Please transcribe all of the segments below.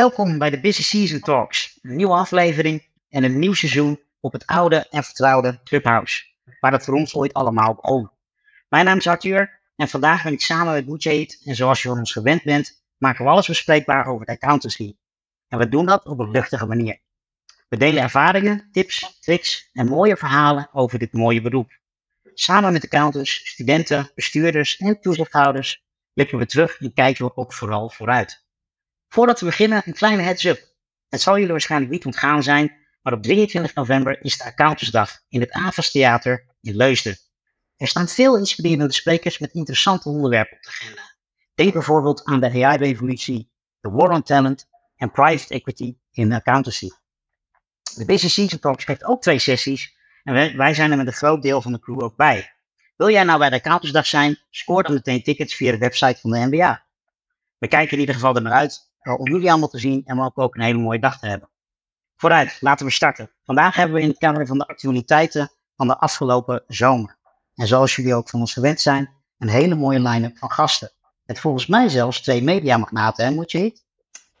Welkom bij de Busy Season Talks, een nieuwe aflevering en een nieuw seizoen op het oude en vertrouwde Clubhouse, waar het voor ons ooit allemaal begon. Mijn naam is Arthur en vandaag ben ik samen met Mujahid en zoals je van ons gewend bent, maken we alles bespreekbaar over de accountancy. En we doen dat op een luchtige manier. We delen ervaringen, tips, tricks en mooie verhalen over dit mooie beroep. Samen met accountants, studenten, bestuurders en toezichthouders blikken we terug en kijken we ook vooral vooruit. Voordat we beginnen, een kleine heads-up. Het zal jullie waarschijnlijk niet ontgaan zijn, maar op 23 november is de Accountantsdag in het Avas Theater in Leusden. Er staan veel inspirerende sprekers met interessante onderwerpen op de agenda. Denk bijvoorbeeld aan de AI-revolutie, de war on talent en private equity in accountancy. De Business Season Talks geeft ook twee sessies en wij, wij zijn er met een groot deel van de crew ook bij. Wil jij nou bij de Accountantsdag zijn? Scoor dan meteen tickets via de website van de NBA. We kijken in ieder geval er naar uit om jullie allemaal te zien en ook, ook een hele mooie dag te hebben. Vooruit, laten we starten. Vandaag hebben we in het kader van de actualiteiten van de afgelopen zomer. En zoals jullie ook van ons gewend zijn, een hele mooie line-up van gasten. Met volgens mij zelfs twee mediamagnaten, hè, moet je niet?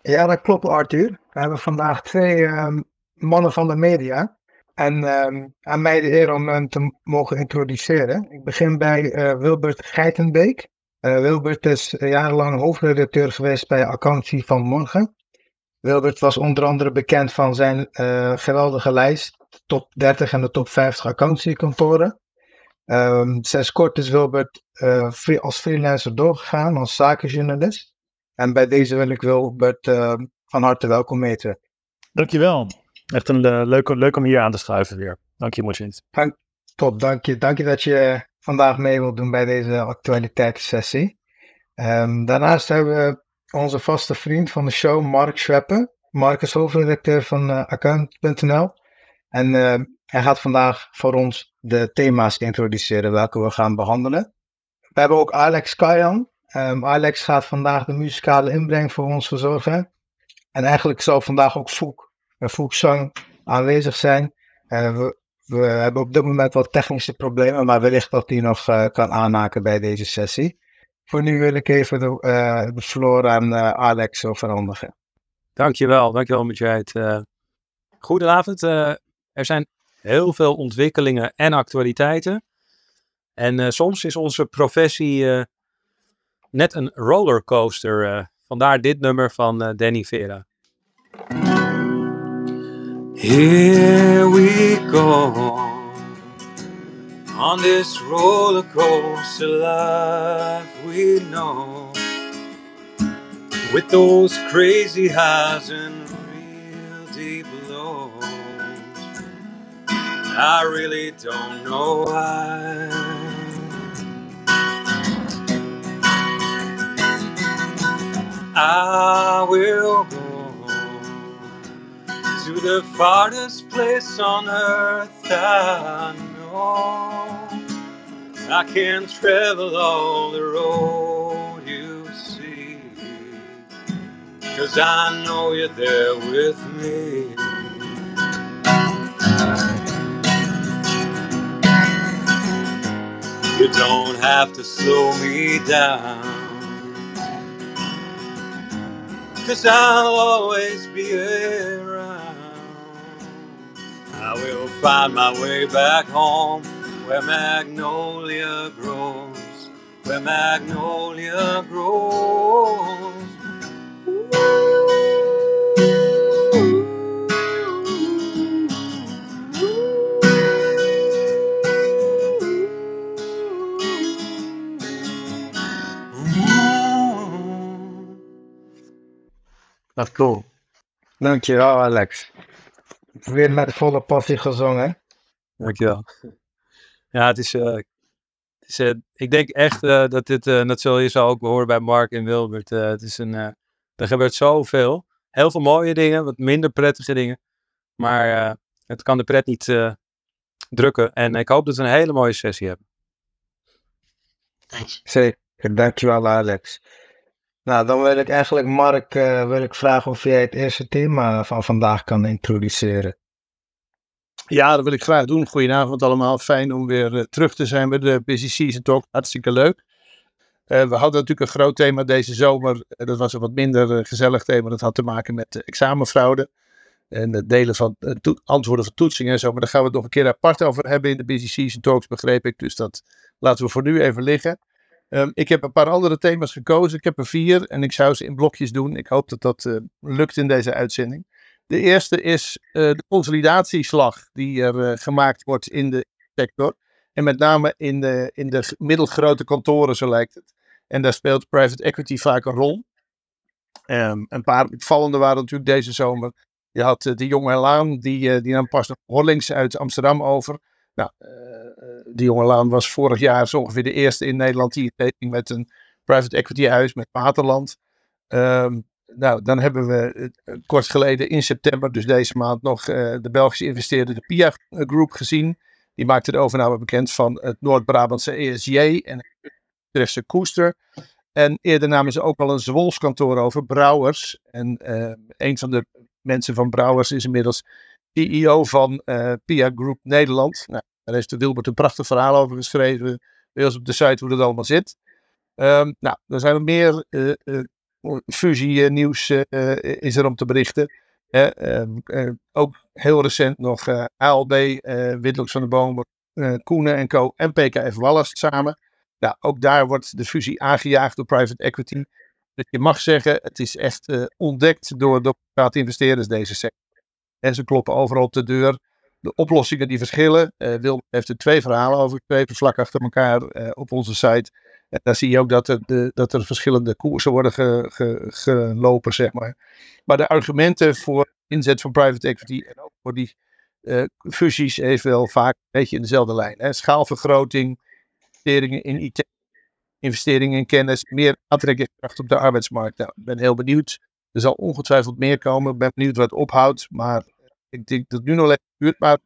Ja, dat klopt Arthur. We hebben vandaag twee um, mannen van de media. En um, aan mij de eer om hen te mogen introduceren. Ik begin bij uh, Wilbert Geitenbeek. Uh, Wilbert is jarenlang hoofdredacteur geweest bij Accountie van Morgen. Wilbert was onder andere bekend van zijn uh, geweldige lijst, top 30 en de top 50 accountiekantoren. Um, sinds kort is Wilbert uh, free, als freelancer doorgegaan, als zakenjournalist. En bij deze wil ik Wilbert uh, van harte welkom heten. Dankjewel. Echt een uh, leuk, leuk om hier aan te schuiven weer. Dank je. Dank, top, dank je. Dank je dat je vandaag mee wilt doen bij deze actualiteitssessie. Um, daarnaast hebben we onze vaste vriend van de show, Mark Schweppen. Mark is hoofdredacteur van uh, account.nl. En uh, hij gaat vandaag voor ons de thema's introduceren welke we gaan behandelen. We hebben ook Alex Kajan. Um, Alex gaat vandaag de muzikale inbreng voor ons verzorgen. En eigenlijk zal vandaag ook Foek, Foek Zang aanwezig zijn. Uh, we, we, hebben op dit moment wat technische problemen, maar wellicht dat hij nog uh, kan aanhaken bij deze sessie. Voor nu wil ik even de, uh, de floor aan Alex overhandigen. Dankjewel, dankjewel Mujahid. goedenavond. er zijn heel veel ontwikkelingen en actualiteiten. En soms is onze professie net een rollercoaster. Vandaar dit nummer van Danny Vera. Here we go on this roller coaster life we know with those crazy highs and real deep lows. I really don't know why. I will go to the farthest place on earth I know. I can travel all the road you see, cause I know you're there with me. You don't have to slow me down. Cause I'll always be around. Find my way back home where magnolia grows, where magnolia grows. Wat cool. Dankjewel Alex. Weer met volle passie gezongen. Dankjewel. Ja, het is, uh, het is uh, ik denk echt uh, dat dit, dat zul je zo ook horen bij Mark en Wilbert. het is een, er gebeurt zoveel. Heel veel mooie dingen, wat minder prettige dingen. Maar het kan de pret niet drukken. En ik hoop dat we een hele mooie sessie hebben. Thanks. Zeker, dankjewel Alex. Nou, dan wil ik eigenlijk Mark uh, wil ik vragen of jij het eerste thema van vandaag kan introduceren. Ja, dat wil ik graag doen. Goedenavond allemaal. Fijn om weer uh, terug te zijn bij de Busy Season Talk. Hartstikke leuk. we hadden natuurlijk een groot thema deze zomer. dat was een wat minder gezellig thema. Dat had te maken met examenfraude. En het delen van antwoorden van toetsingen en zo. Maar daar gaan we het nog een keer apart over hebben in de Busy Season Talks, begreep ik. Dus dat laten we voor nu even liggen. Ehm, ik heb een paar andere thema's gekozen. Ik heb er vier en ik zou ze in blokjes doen. Ik hoop dat dat uh, lukt in deze uitzending. De eerste is uh, de consolidatieslag die er uh, gemaakt wordt in de sector. En met name in de, in de middelgrote kantoren, zo lijkt het. En daar speelt private equity vaak een rol. Um, een paar opvallende waren natuurlijk deze zomer. Je had de jonge Laan, die, die nam pas nog Hollings uit Amsterdam over. Nou, die jonge Laan was vorig jaar zo ongeveer de eerste in Nederland die het met een private equity huis met Waterland. Um, nou, dan hebben we uh, kort geleden in september, dus deze maand, nog de Belgische investeerder, de PIA Group, gezien. Die maakte de overname bekend van het Noord-Brabantse ESJ en het Utrechtse Koester. En eerder namen ze ook al een Zwolskantoor over, Brouwers. En een van de mensen van Brouwers is inmiddels CEO van PIA Group Nederland. Nou, daar heeft de Wilbert een prachtig verhaal over geschreven. Ons op de site hoe dat allemaal zit. Um, nou, er zijn er meer uh, uh, fusie-nieuws uh, is er om te berichten. Uh, ook heel recent nog ALB, uh, van de Boom, Koenen en Co. en PKF Wallast samen. Nou, ook daar wordt de fusie aangejaagd door private equity. Dus je mag zeggen, het is echt ontdekt door, door private investeerders deze sector. En ze kloppen overal op de deur de oplossingen die verschillen. Uh, Wil heeft er twee verhalen over geschreven, vlak achter elkaar uh, op onze site. En daar zie je ook dat er, de, dat er verschillende koersen worden ge, ge, gelopen, zeg maar. Maar de argumenten voor inzet van private equity en ook voor die uh, fusies heeft wel vaak een beetje in dezelfde lijn. Hè. Schaalvergroting, investeringen in IT, investeringen in kennis, meer aantrekkingskracht op de arbeidsmarkt. Nou, ik ben heel benieuwd. Er zal ongetwijfeld meer komen. Ik ben benieuwd wat het ophoudt. Maar ik denk dat nu nog even duurt. Maar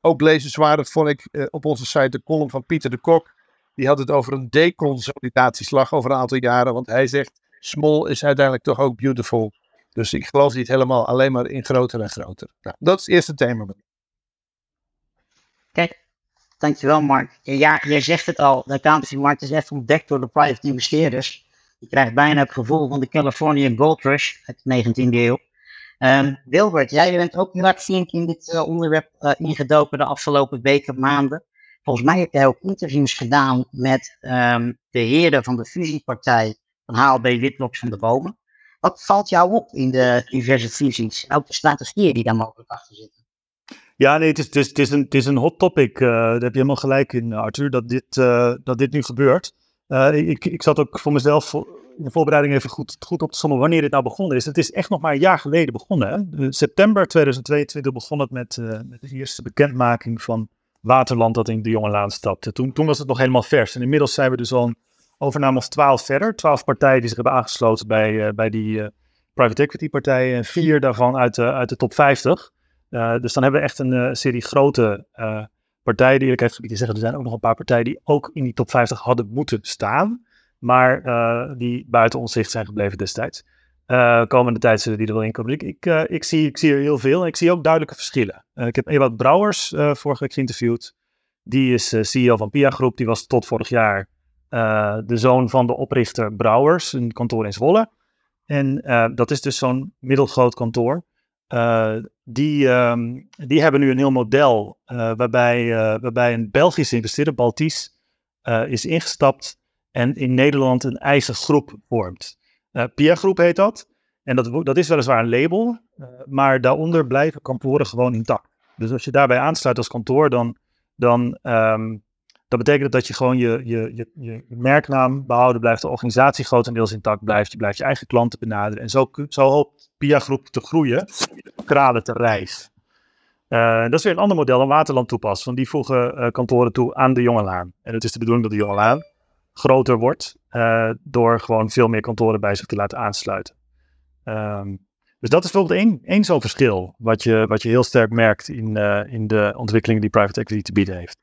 ook lezenswaardig vond ik uh, op onze site de column van Pieter de Kok. Die had het over een deconsolidatieslag over een aantal jaren. Want hij zegt, small is uiteindelijk toch ook beautiful. Dus ik geloof niet helemaal alleen maar in groter en groter. Nou, dat is het eerste thema. Kijk, dankjewel Mark. Ja, jij zegt het al, de accountancymarkt is echt ontdekt door de private investeerders. Je krijgt bijna het gevoel van de California Gold Rush uit de 19e eeuw. Um, Wilbert, jij bent ook heel erg in dit uh, onderwerp uh, ingedoken de afgelopen weken, maanden. Volgens mij heb jij ook interviews gedaan met um, de heren van de fusiepartij van HLB Witloks van de Bomen. Wat valt jou op in de diverse fusies? Ook de strategieën die daar mogelijk achter zitten? Ja, nee, het is, het is, het is, een, het is een hot topic. Uh, daar heb je helemaal gelijk in, Arthur, dat dit, dat dit nu gebeurt. Ik, ik zat ook voor mezelf in de voorbereiding even goed, goed op te sommen wanneer dit nou begonnen is. Het is echt nog maar een jaar geleden begonnen. Hè? september 2022 begon het met, uh, met, de eerste bekendmaking van Waterland dat in de Jonge Laan stapte. Toen, toen was het nog helemaal vers. En inmiddels zijn we dus al een overname of twaalf verder. Twaalf partijen die zich hebben aangesloten bij, uh, bij die private equity partijen. En vier daarvan uit, uit de top 50. dus dan hebben we echt een serie grote partijen. Die gebied te zeggen, er zijn ook nog een paar partijen die ook in die top 50 hadden moeten staan maar uh, die buiten ons zicht zijn gebleven destijds. Uh, komende tijd zullen die er wel in komen. Ik, uh, ik, zie, ik zie er heel veel en ik zie ook duidelijke verschillen. ik heb Ewout Brouwers vorige week geïnterviewd. Die is CEO van Pia Groep. Die was tot vorig jaar de zoon van de oprichter Brouwers, een kantoor in Zwolle. En dat is dus zo'n middelgroot kantoor. Die, um, die hebben nu een heel model waarbij, waarbij een Belgische investeerder, Baltis, is ingestapt en in Nederland een eigen groep vormt. Pia Groep heet dat. En dat, dat is weliswaar een label, maar daaronder blijven kantoren gewoon intact. Dus als je daarbij aansluit als kantoor, dan, dan um, dat betekent dat je gewoon je, je, je, je merknaam behouden blijft, de organisatie grotendeels intact blijft, je blijft je eigen klanten benaderen. En zo, zo hoopt Pia Groep te groeien, kralen te reis. Uh, dat is weer een ander model dan Waterland toepast, want die voegen kantoren toe aan de Jonge Laan. En het is de bedoeling dat de Jonge Laan groter wordt. Uh, door gewoon veel meer kantoren bij zich te laten aansluiten. Um, dus dat is bijvoorbeeld één, zo'n verschil. Wat je, wat je heel sterk merkt in, in de ontwikkelingen die private equity te bieden heeft.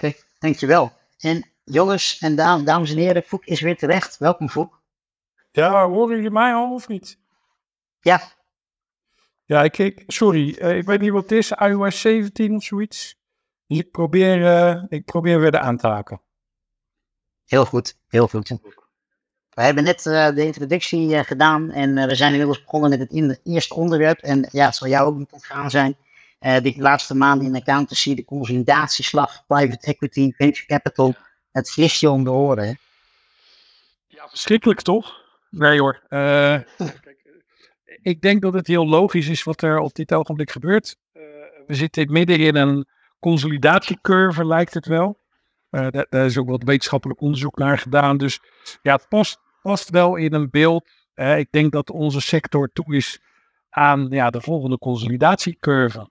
Oké, dankjewel. En jongens en dam, dames en heren, Foek is weer terecht. Welkom Foek. Ja, horen jullie mij al of niet? Ja. Ja, ik, ik sorry, uh, ik weet niet wat het is, iOS 17 of zoiets. Dus ik probeer, ik probeer weer de aan te haken. Heel goed, heel goed. We hebben net eh, de introductie eh, gedaan en eh, we zijn inmiddels begonnen met het in eerste onderwerp. En ja, het zal jou ook niet ontgaan zijn. Eh die laatste maanden in accountancy, de consolidatieslag, private equity, venture capital. Het frisje om de oren. hè? Ja, verschrikkelijk toch? Nee hoor. Eh, kijk, eh, ik denk dat het heel logisch is wat er op dit ogenblik gebeurt. Eh, we zitten midden in een consolidatiecurve, lijkt het wel. Eh, daar, daar is ook wat wetenschappelijk onderzoek naar gedaan. Dus ja, het past, past wel in een beeld. Ik denk dat onze sector toe is aan ja, de volgende consolidatiecurve.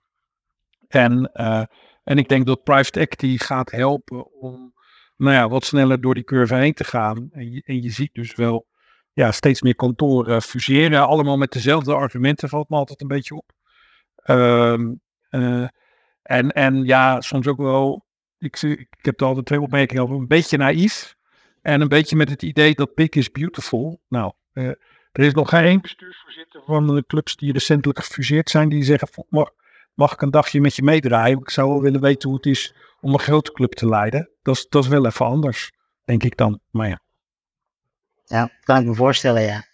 En, eh, en ik denk dat private equity gaat helpen om nou ja, wat sneller door die curve heen te gaan. En je, en je ziet dus wel ja, steeds meer kantoren fuseren. Allemaal met dezelfde argumenten, valt me altijd een beetje op. Ehm, eh, en, en ja, soms ook wel, ik, ik heb er altijd twee opmerkingen over, een beetje naïef. En een beetje met het idee dat big is beautiful. Nou, eh, er is nog geen bestuursvoorzitter van de clubs die recentelijk gefuseerd zijn, die zeggen, "Vo- mag, ik een dagje met je meedraaien? Ik zou wel willen weten hoe het is om een grote club te leiden. Dat is, dat is wel even anders, denk ik dan. Maar ja. Ja, kan ik me voorstellen, ja.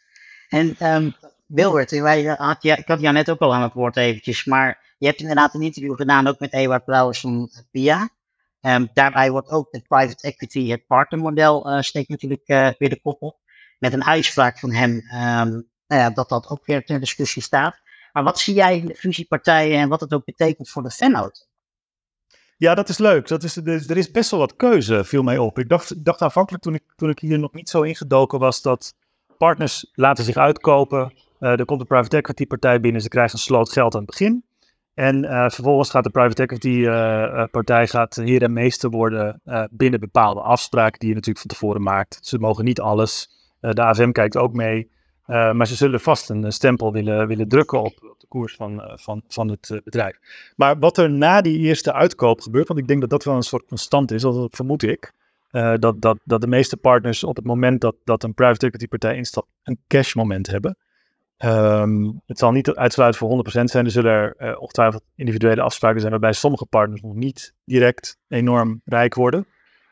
En ehm Wilbert, eh, ik had jou net ook al aan het woord eventjes, maar je hebt inderdaad een interview gedaan ook met Ewart Brouwers van PIA. Ehm, daarbij wordt ook het private equity, het partnermodel, eh steekt natuurlijk eh, weer de kop op. Met een uitspraak van hem, ehm, nou ja, dat dat ook weer ter discussie staat. Maar wat zie jij in de fusiepartijen en wat het ook betekent voor de fanhoud? Ja, dat is leuk. Dat is, er is- er is best wel wat keuze, viel mij op. Ik dacht, dacht aanvankelijk toen ik, toen ik hier nog niet zo ingedoken was dat partners laten zich uitkopen. Eh, er komt een private equity partij binnen, ze krijgen een sloot geld aan het begin. En eh, vervolgens gaat de private equity eh, partij gaat heer en meester worden binnen bepaalde afspraken die je natuurlijk van tevoren maakt. Ze mogen niet alles. De AFM kijkt ook mee. Eh, maar ze zullen vast een eh, stempel willen, willen drukken op, de koers van, eh, van, van het bedrijf. Maar wat er na die eerste uitkoop gebeurt, want ik denk dat dat wel een soort constant is, dat vermoed ik. dat, dat, dat de meeste partners op het moment dat, dat een private equity partij instapt, een cash moment hebben. Ehm, het zal niet uitsluitend voor 100% zijn. Er zullen er ongetwijfeld individuele afspraken zijn waarbij sommige partners nog niet direct enorm rijk worden.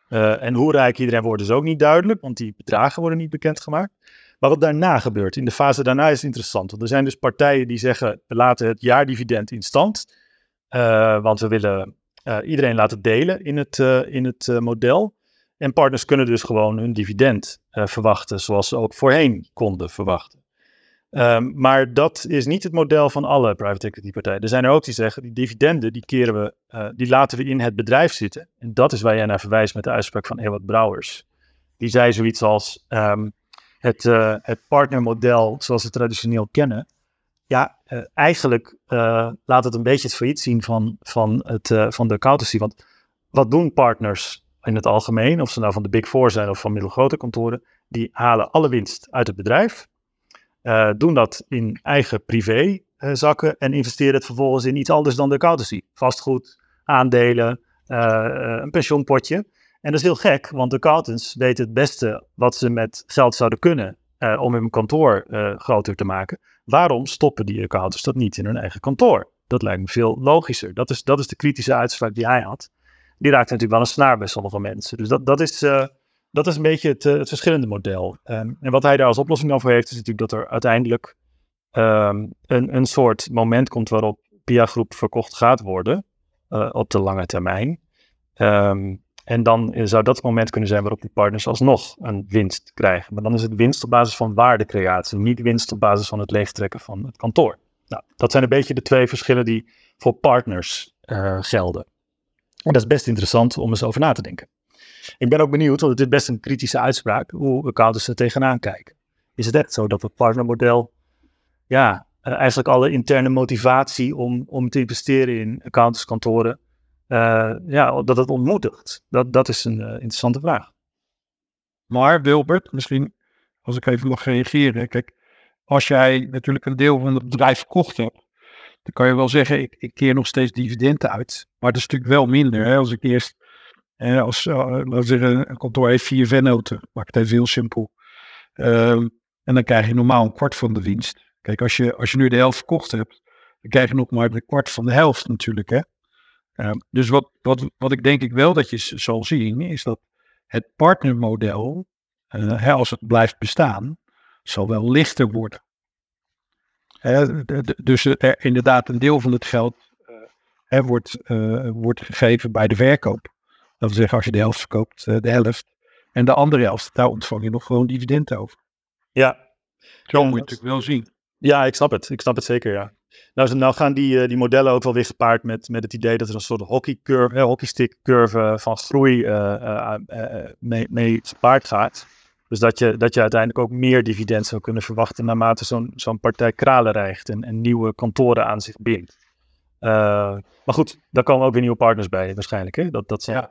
En hoe rijk iedereen wordt is ook niet duidelijk, want die bedragen worden niet bekendgemaakt. Maar wat daarna gebeurt, in de fase daarna is interessant. Want er zijn dus partijen die zeggen, we laten het jaardividend in stand. eh, want we willen eh, iedereen laten delen in het, eh, in het model. En partners kunnen dus gewoon hun dividend verwachten, zoals ze ook voorheen konden verwachten. Ehm, maar dat is niet het model van alle private equity partijen. Er zijn er ook die zeggen, die dividenden, die keren we, die laten we in het bedrijf zitten. En dat is waar jij naar verwijst met de uitspraak van Ewart Brouwers. Die zei zoiets als, ehm, het, eh, het partnermodel zoals we traditioneel kennen. Ja, eh, eigenlijk eh, laat het een beetje het failliet zien van, van, het, van de accountancy. Want wat doen partners in het algemeen, of ze nou van de Big Four zijn of van middelgrote kantoren, die halen alle winst uit het bedrijf, doen dat in eigen privé zakken en investeren het vervolgens in iets anders dan de accountancy. Vastgoed, aandelen, een pensioenpotje. En dat is heel gek, want de accountants weten het beste wat ze met geld zouden kunnen eh, om hun kantoor eh, groter te maken. Waarom stoppen die accountants dat niet in hun eigen kantoor? Dat lijkt me veel logischer. Dat is, dat is de kritische uitspraak die hij had. Die raakt natuurlijk wel een snaar bij sommige mensen. Dus dat, dat, is, eh, dat is een beetje het, het verschillende model. Ehm, en wat hij daar als oplossing dan voor heeft, is natuurlijk dat er uiteindelijk ehm, een, een soort moment komt waarop Pia Groep verkocht gaat worden op de lange termijn. Ehm, en dan zou dat het moment kunnen zijn waarop die partners alsnog een winst krijgen. Maar dan is het winst op basis van waardecreatie, niet winst op basis van het leegtrekken van het kantoor. Nou, dat zijn een beetje de twee verschillen die voor partners eh, gelden. En dat is best interessant om eens over na te denken. Ik ben ook benieuwd, want het is best een kritische uitspraak, hoe accountants er tegenaan kijken. Is het echt zo dat het partnermodel, ja, eh, eigenlijk alle interne motivatie om, om te investeren in accountantskantoren, eh, ja, dat het ontmoedigt? Dat, dat is een eh, interessante vraag. Maar Wilbert, misschien als ik even mag reageren. Kijk, als jij natuurlijk een deel van het bedrijf verkocht hebt, dan kan je wel zeggen, ik, ik keer nog steeds dividenden uit. Maar dat is natuurlijk wel minder. Hè? Als ik eerst, eh, als, eh, laten we zeggen, een kantoor heeft vier vennoten, maak het even heel simpel. Ehm, en dan krijg je normaal een kwart van de winst. Kijk, als je, als je nu de helft verkocht hebt, dan krijg je nog maar een kwart van de helft natuurlijk. Hè? Ehm, dus wat, wat, wat ik denk ik wel dat je zal zien, is dat het partnermodel, eh, hè, als het blijft bestaan, zal wel lichter worden. Hè, dus er, inderdaad, een deel van het geld eh, hè, wordt, eh, wordt gegeven bij de verkoop. Dat wil zeggen, als je de helft verkoopt, de helft. En de andere helft, daar ontvang je nog gewoon dividend over. Ja, Zo Ja, moet je het natuurlijk wel zien. Ja, ik snap het. Ik snap het zeker, ja. Nou, nou gaan die, eh, die modellen ook wel weer gepaard met, met het idee dat er een soort hockeycurve, eh, hockeystick curve van groei eh, eh, eh, eh, mee, mee gepaard gaat. Dus dat je, dat je uiteindelijk ook meer dividend zou kunnen verwachten naarmate zo'n zo'n partij kralen rijgt en, en nieuwe kantoren aan zich bindt. Eh, maar goed, daar komen ook weer nieuwe partners bij waarschijnlijk. Hè? Dat, dat Ja.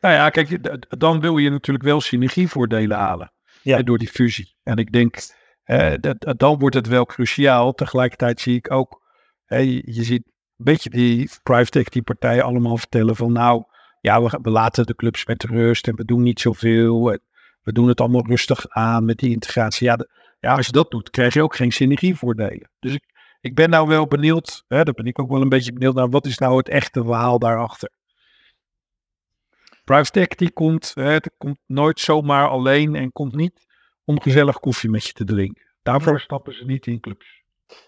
Nou ja, kijk, dan wil je natuurlijk wel synergievoordelen halen Ja. hè, door die fusie. En ik denk, eh, dan wordt het wel cruciaal. Tegelijkertijd zie ik ook, je, ziet een beetje die private equity partijen allemaal vertellen van nou, ja, we, laten de clubs met rust en we doen niet zoveel. En we doen het allemaal rustig aan met die integratie. Ja, ja, als je dat doet, krijg je ook geen synergievoordelen. Dus ik, ik ben nou wel benieuwd, hè, daar ben ik ook wel een beetje benieuwd naar, wat is nou het echte verhaal daarachter? Private equity komt, hè, komt nooit zomaar alleen en komt niet om gezellig koffie met je te drinken. Daarvoor stappen ze niet in clubs.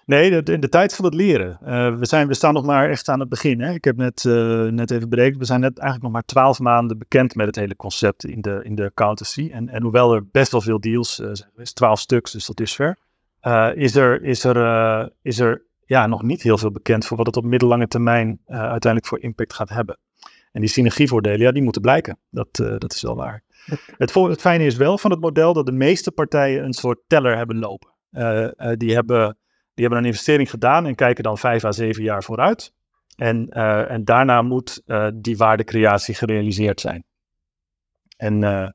Nee, de, in de tijd van het leren. Eh, we, zijn, we staan nog maar echt aan het begin. Hè? Ik heb net, eh, net even berekend, we zijn net eigenlijk nog maar twaalf maanden bekend met het hele concept in de, in de accountancy. En, en hoewel er best wel veel deals eh, zijn geweest, twaalf stuks, dus tot dusver, eh is er, is er, is er ja, nog niet heel veel bekend voor wat het op middellange termijn uiteindelijk voor impact gaat hebben. En die synergievoordelen, ja, die moeten blijken. Dat, dat is wel waar. Het, het fijne is wel van het model dat de meeste partijen een soort teller hebben lopen. Eh, eh, die hebben die hebben een investering gedaan en kijken dan vijf à zeven jaar vooruit. En, eh, en daarna moet die waardecreatie gerealiseerd zijn. En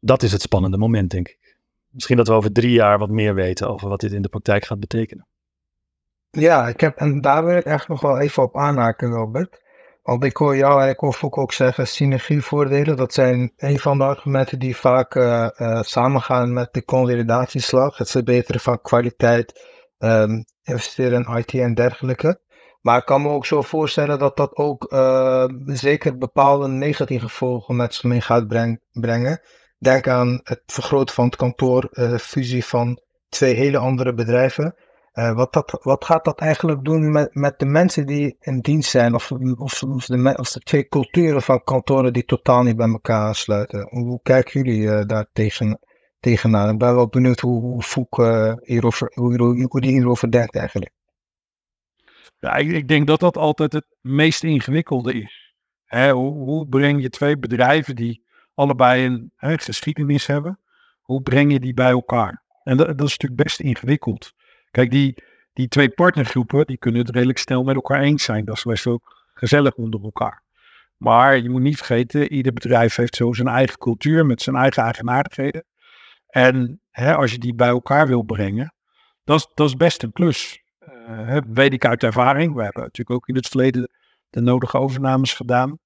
dat is het spannende moment, denk ik. Misschien dat we over drie jaar wat meer weten over wat dit in de praktijk gaat betekenen. Ja, ik heb, en daar wil ik echt nog wel even op aanhaken, Robert. Want ik hoor jou en ik hoor ook zeggen, synergievoordelen, dat zijn een van de argumenten die vaak eh, eh, samengaan met de consolidatieslag. Het verbeteren van kwaliteit, ehm, investeren in IT en dergelijke. Maar ik kan me ook zo voorstellen dat dat ook eh, zeker bepaalde negatieve gevolgen met zich mee gaat breng- brengen. Denk aan het vergroten van het kantoor, fusie van twee hele andere bedrijven. Eh, wat, wat gaat dat eigenlijk doen met, met de mensen die in dienst zijn? Of, of, of, de, de twee culturen van kantoren die totaal niet bij elkaar aansluiten? Hoe, kijken jullie eh, daar tegen, tegenaan? Ik ben wel benieuwd hoe, hoe eh, hierover, hoe, die hierover denkt eigenlijk. Ja, ik, ik denk dat dat altijd het meest ingewikkelde is. Hè, hoe, hoe breng je twee bedrijven die allebei een hè, geschiedenis hebben, hoe breng je die bij elkaar? En dat, dat is natuurlijk best ingewikkeld. Kijk, die, die twee partnergroepen, die kunnen het redelijk snel met elkaar eens zijn. Dat is best ook gezellig onder elkaar. Maar je moet niet vergeten, ieder bedrijf heeft zo zijn eigen cultuur met zijn eigen eigenaardigheden. En hè, als je die bij elkaar wil brengen, dat is, dat is best een klus. Hè, weet ik uit ervaring. We hebben natuurlijk ook in het verleden de nodige overnames gedaan.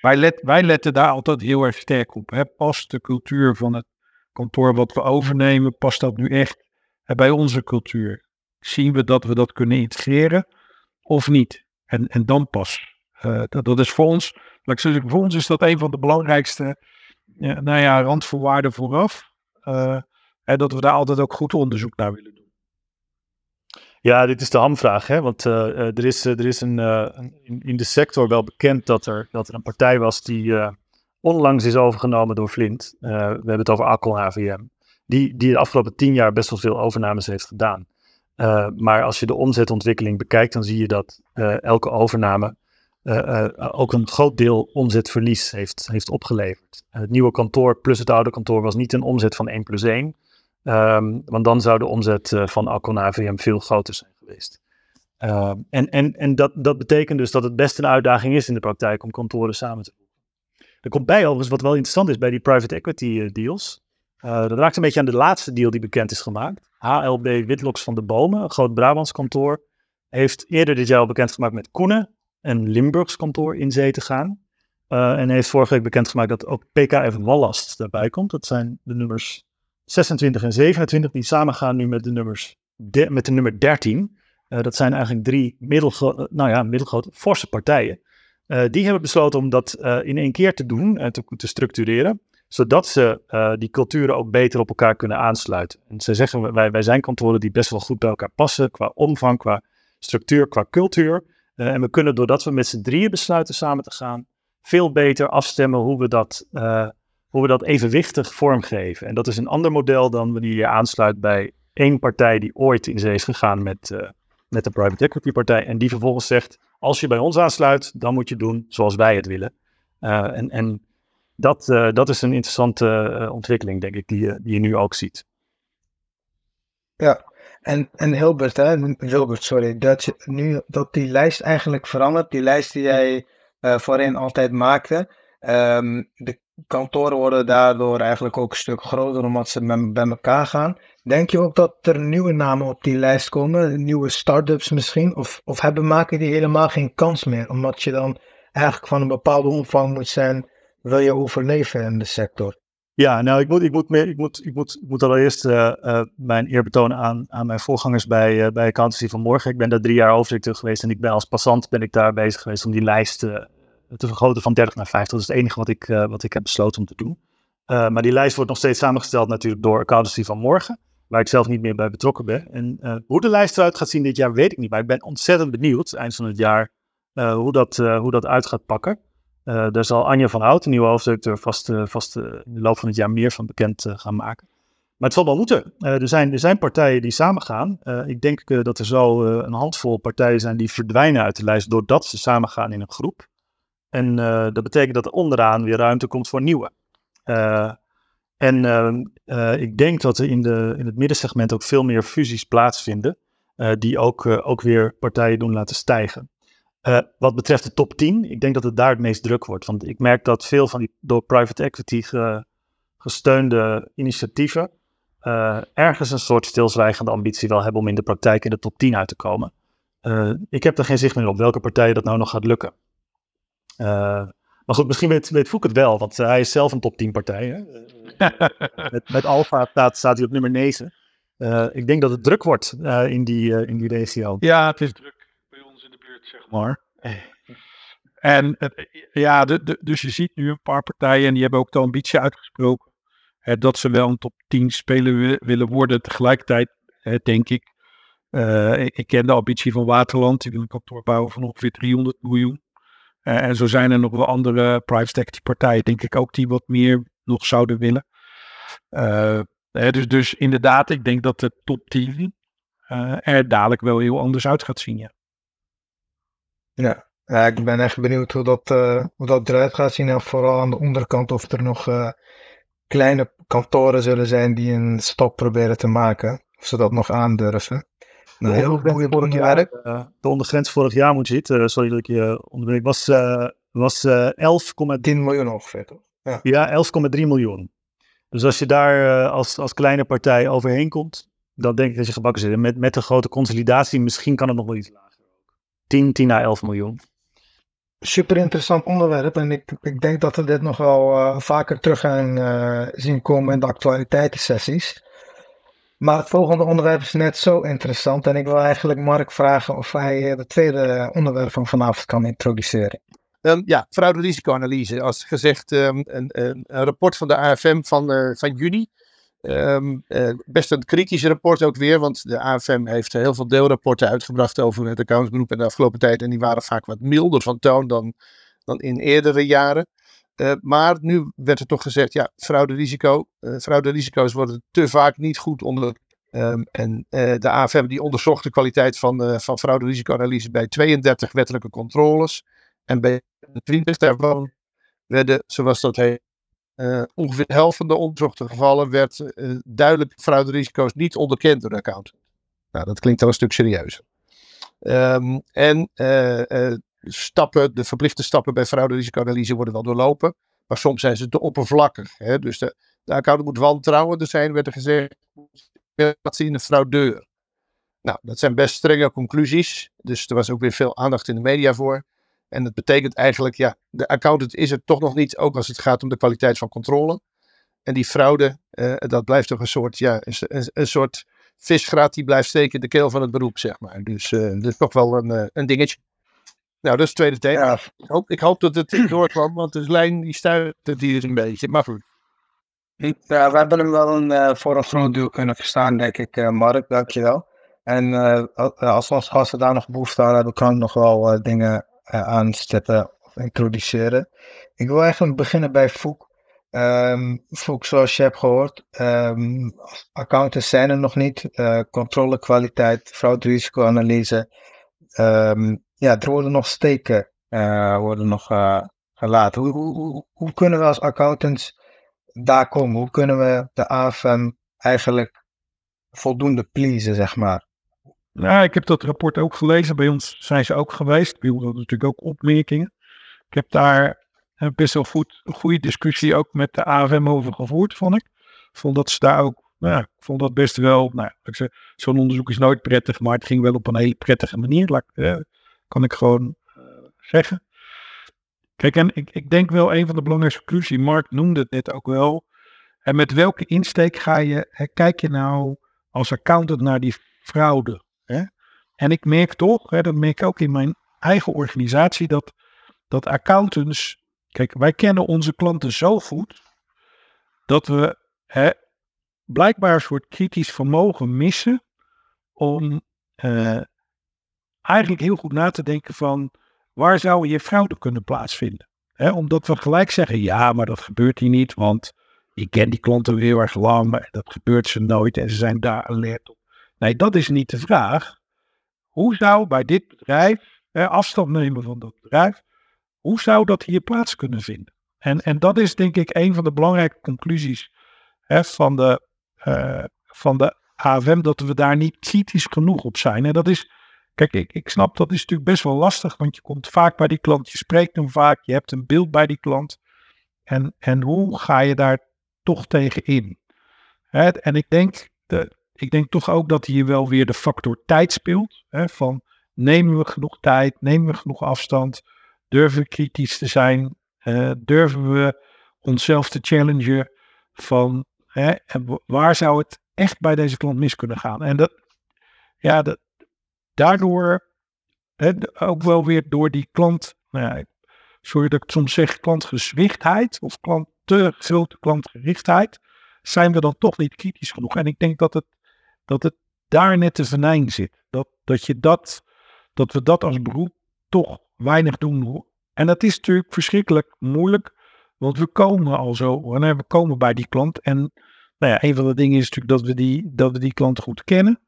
Wij, wij letten daar altijd heel erg sterk op. Hè. Past de cultuur van het kantoor wat we overnemen, past dat nu echt bij onze cultuur? Zien we dat we dat kunnen integreren of niet? En, en dan pas. Eh, dat, dat is voor ons, laat ik voor ons is dat een van de belangrijkste ja, nou ja, randvoorwaarden vooraf. Eh, en dat we daar altijd ook goed onderzoek naar willen doen. Ja, dit is de hamvraag, hè? want eh, eh, er is, eh, er is een, eh, in, in de sector wel bekend dat er, dat er een partij was die eh, onlangs is overgenomen door Flint. Eh, we hebben het over Akkel HVM. Die, die de afgelopen tien jaar best wel veel overnames heeft gedaan. Eh, maar als je de omzetontwikkeling bekijkt, dan zie je dat eh, elke overname eh, ook een groot deel omzetverlies heeft, heeft opgeleverd. het nieuwe kantoor plus het oude kantoor was niet een omzet van 1 plus 1. Ehm, want dan zou de omzet van Alcon AVM veel groter zijn geweest. Ehm, en en, en dat, dat betekent dus dat het best een uitdaging is in de praktijk om kantoren samen te voegen. Er komt bij overigens wat wel interessant is bij die private equity deals. Eh, dat raakt een beetje aan de laatste deal die bekend is gemaakt. HLB Witlocks van de Bomen, een groot Brabants kantoor, heeft eerder dit jaar al bekendgemaakt met Koenen, een Limburgs kantoor in zee te gaan. Eh, en heeft vorige week bekendgemaakt dat ook PKF Wallast daarbij komt. Dat zijn de nummers 26 en 27 die samengaan nu met de, nummers met de nummer 13. Eh, dat zijn eigenlijk drie middelgro- nou ja, middelgrote, forse partijen. Die hebben besloten om dat in één keer te doen en te, te structureren, zodat ze eh, die culturen ook beter op elkaar kunnen aansluiten. En ze zeggen, wij, wij zijn kantoren die best wel goed bij elkaar passen, qua omvang, qua structuur, qua cultuur. Eh, en we kunnen doordat we met z'n drieën besluiten samen te gaan, veel beter afstemmen hoe we dat, eh, hoe we dat evenwichtig vormgeven. En dat is een ander model dan wanneer je aansluit bij één partij die ooit in zee is gegaan met, met de private equity partij. En die vervolgens zegt, als je bij ons aansluit, dan moet je doen zoals wij het willen. En en dat, eh, dat is een interessante eh, ontwikkeling, denk ik, die, je- die je nu ook ziet. Ja, en, en Hilbert, hè, Wilbert, sorry, dat je, nu dat die lijst eigenlijk verandert, die lijst die jij eh, voorheen altijd maakte, ehm, de kantoren worden daardoor eigenlijk ook een stuk groter omdat ze bij, bij elkaar gaan. Denk je ook dat er nieuwe namen op die lijst komen, nieuwe start-ups misschien, of, of hebben maken die helemaal geen kans meer, omdat je dan eigenlijk van een bepaalde omvang moet zijn, wil je overleven in de sector? Ja, nou, ik moet, ik moet, meer, ik moet, ik moet, ik moet allereerst eh, eh, mijn eer betonen aan, aan mijn voorgangers bij, eh bij Accountancy van Morgen. Ik ben daar drie jaar hoofddirecteur geweest en ik ben als passant ben ik daar bezig geweest om die lijst te vergroten van 30 naar 50. Dat is het enige wat ik, wat ik heb besloten om te doen. Maar die lijst wordt nog steeds samengesteld natuurlijk door Accountancy van Morgen, waar ik zelf niet meer bij betrokken ben. En hoe de lijst eruit gaat zien dit jaar weet ik niet, maar ik ben ontzettend benieuwd eind van het jaar hoe, dat, hoe dat uit gaat pakken. Eh, daar zal Anja van Hout, de nieuwe hoofddirecteur, vast, eh, vast eh, in de loop van het jaar meer van bekend gaan maken. Maar het zal wel moeten. Er, zijn, er zijn partijen die samengaan. Ik denk dat er zo een handvol partijen zijn die verdwijnen uit de lijst doordat ze samengaan in een groep. En dat betekent dat er onderaan weer ruimte komt voor nieuwe. En ik denk dat er in, de, in het middensegment ook veel meer fusies plaatsvinden. die ook, ook weer partijen doen laten stijgen. Eh, wat betreft de top 10, ik denk dat het daar het meest druk wordt. Want ik merk dat veel van die door private equity ge- gesteunde initiatieven eh, ergens een soort stilzwijgende ambitie wel hebben om in de praktijk in de top 10 uit te komen. Eh, ik heb er geen zicht meer op welke partij dat nou nog gaat lukken. Maar goed, misschien weet, weet het wel, want hij is zelf een top 10 partij. Hè? Met, met Alfa staat, staat hij op nummer 9. Eh, ik denk dat het druk wordt in, die, in die regio. Ja, het is druk zeg maar. En het- ja, de, dus je ziet nu een paar partijen en die hebben ook de ambitie uitgesproken. Hè, dat ze wel een top 10 speler wi- willen worden. Tegelijkertijd hè, denk ik, eh, ik, ik ken de ambitie van Waterland. Die wil een kantoor bouwen van ongeveer 300 miljoen. Eh, en zo zijn er nog wel andere private equity partijen, denk ik ook, die wat meer nog zouden willen. Eh, hè, dus, dus inderdaad, ik denk dat de top 10 eh, er dadelijk wel heel anders uit gaat zien. Ja. Ja, ja, ik ben echt benieuwd hoe dat, eh, hoe dat eruit gaat zien. En vooral aan de onderkant of er nog eh, kleine kantoren zullen zijn die een stap proberen te maken. Of ze dat nog aandurven. Nou, heel goed vorig jaar, werk. eh, de ondergrens vorig jaar moet je het, eh, sorry dat ik je onderbreek, was, was eh 11,3 10 miljoen ongeveer, toch? ja, 11,3 miljoen. Dus als je daar als, als kleine partij overheen komt, dan denk ik dat je gebakken zit. En met, met de grote consolidatie, misschien kan het nog wel iets lager. 10, 10 à 11 miljoen. Super interessant onderwerp. En ik, ik denk dat we dit nog wel eh, vaker terug gaan eh, zien komen in de actualiteitensessies. Maar het volgende onderwerp is net zo interessant. En ik wil eigenlijk Mark vragen of hij eh, het tweede onderwerp van vanavond kan introduceren. Ehm, ja, fraude-risicoanalyse. Als gezegd, ehm, een, een, een rapport van de AFM van, eh, van juni. Ehm, eh, best een kritisch rapport ook weer, want de AFM heeft heel veel deelrapporten uitgebracht over het accountsberoep in de afgelopen tijd. En die waren vaak wat milder van toon dan, dan in eerdere jaren. Eh, maar nu werd er toch gezegd, ja, frauderisico, eh frauderisico's worden te vaak niet goed onder. Ehm, en de AFM die onderzocht de kwaliteit van, van frauderisicoanalyse bij 32 wettelijke controles. En bij 20 daarvan werden, zoals dat heet, eh, ongeveer de helft van de onderzochte gevallen werd eh, duidelijk frauderisico's niet onderkend door de accountant. Nou, dat klinkt al een stuk serieuzer. Ehm, en eh, stappen, de verplichte stappen bij frauderisicoanalyse worden wel doorlopen, maar soms zijn ze te oppervlakkig. Hè? Dus de, de accountant moet wantrouwender zijn, werd er gezegd, wat zien een fraudeur. Nou, dat zijn best strenge conclusies, dus er was ook weer veel aandacht in de media voor. En dat betekent eigenlijk, ja, de accountant is er toch nog niet, ook als het gaat om de kwaliteit van controle. En die fraude, eh, dat blijft toch een soort, ja, een, soort visgraat die blijft steken in de keel van het beroep, zeg maar. Dus eh, dat is toch wel een, eh, een dingetje. Nou, dat is het tweede thema. Ja, Ik, hoop, ik hoop dat het doorkwam, want de lijn die stuit het hier een beetje. Maar goed. Ja, we hebben hem wel een, voor een groot deel kunnen verstaan, denk ik, Mark. Dankjewel. En eh, al- als onze gasten daar nog behoefte aan hebben, kan ik nog wel dingen eh, aanstippen of introduceren. Ik wil eigenlijk beginnen bij Foek. Ehm Foek, zoals je hebt gehoord, ehm accountants zijn er nog niet. Eh, controle, kwaliteit, frauderisicoanalyse. Ehm ja, er worden nog steken eh, worden nog, eh, gelaten. Hoe, hoe, hoe, hoe kunnen we als accountants daar komen? Hoe kunnen we de AFM eigenlijk voldoende pleasen, zeg maar? Nou, ik heb dat rapport ook gelezen. Bij ons zijn ze ook geweest. Bij ons hadden natuurlijk ook opmerkingen. Ik heb daar best wel goed, een goede discussie ook met de AFM over gevoerd, vond ik. Vond dat ze daar ook, nou, ik vond dat best wel, nou, zo'n onderzoek is nooit prettig, maar het ging wel op een hele prettige manier, laat, eh, kan ik gewoon eh, zeggen. Kijk, en ik, ik denk wel een van de belangrijkste conclusies, Mark noemde het net ook wel. En met welke insteek ga je, hè, kijk je nou als accountant naar die fraude? En ik merk toch, hè, dat merk ik ook in mijn eigen organisatie, dat, dat accountants, kijk, wij kennen onze klanten zo goed, dat we hè, blijkbaar een soort kritisch vermogen missen om eh, eigenlijk heel goed na te denken van waar zou je fraude kunnen plaatsvinden. Hè, omdat we gelijk zeggen, ja, maar dat gebeurt hier niet, want ik ken die klanten heel erg lang, maar dat gebeurt ze nooit en ze zijn daar alert op. Nee, dat is niet de vraag. Hoe zou bij dit bedrijf, afstand nemen van dat bedrijf, hoe zou dat hier plaats kunnen vinden? En, en dat is denk ik een van de belangrijke conclusies hè, van, de, eh, van de AFM, dat we daar niet kritisch genoeg op zijn. En dat is, kijk, ik, ik snap dat is natuurlijk best wel lastig, want je komt vaak bij die klant, je spreekt hem vaak, je hebt een beeld bij die klant. En, en hoe ga je daar toch tegen in? Hè, en ik denk, de, ik denk toch ook dat hier wel weer de factor tijd speelt. Hè, van nemen we genoeg tijd, nemen we genoeg afstand, durven we kritisch te zijn, durven we onszelf te challengen van hè, waar zou het echt bij deze klant mis kunnen gaan. En dat, ja, dat, daardoor ook wel weer door die klant, nou ja, sorry dat ik het soms zeg, klantgezwichtheid of klant, te grote klantgerichtheid, zijn we dan toch niet kritisch genoeg. En ik denk dat het, dat het daar net de venijn zit. Dat, dat, je dat, dat we dat als beroep toch weinig doen. En dat is natuurlijk verschrikkelijk moeilijk, want we komen al zo, en we komen bij die klant. En nou ja, een van de dingen is natuurlijk dat we die, dat we die klant goed kennen.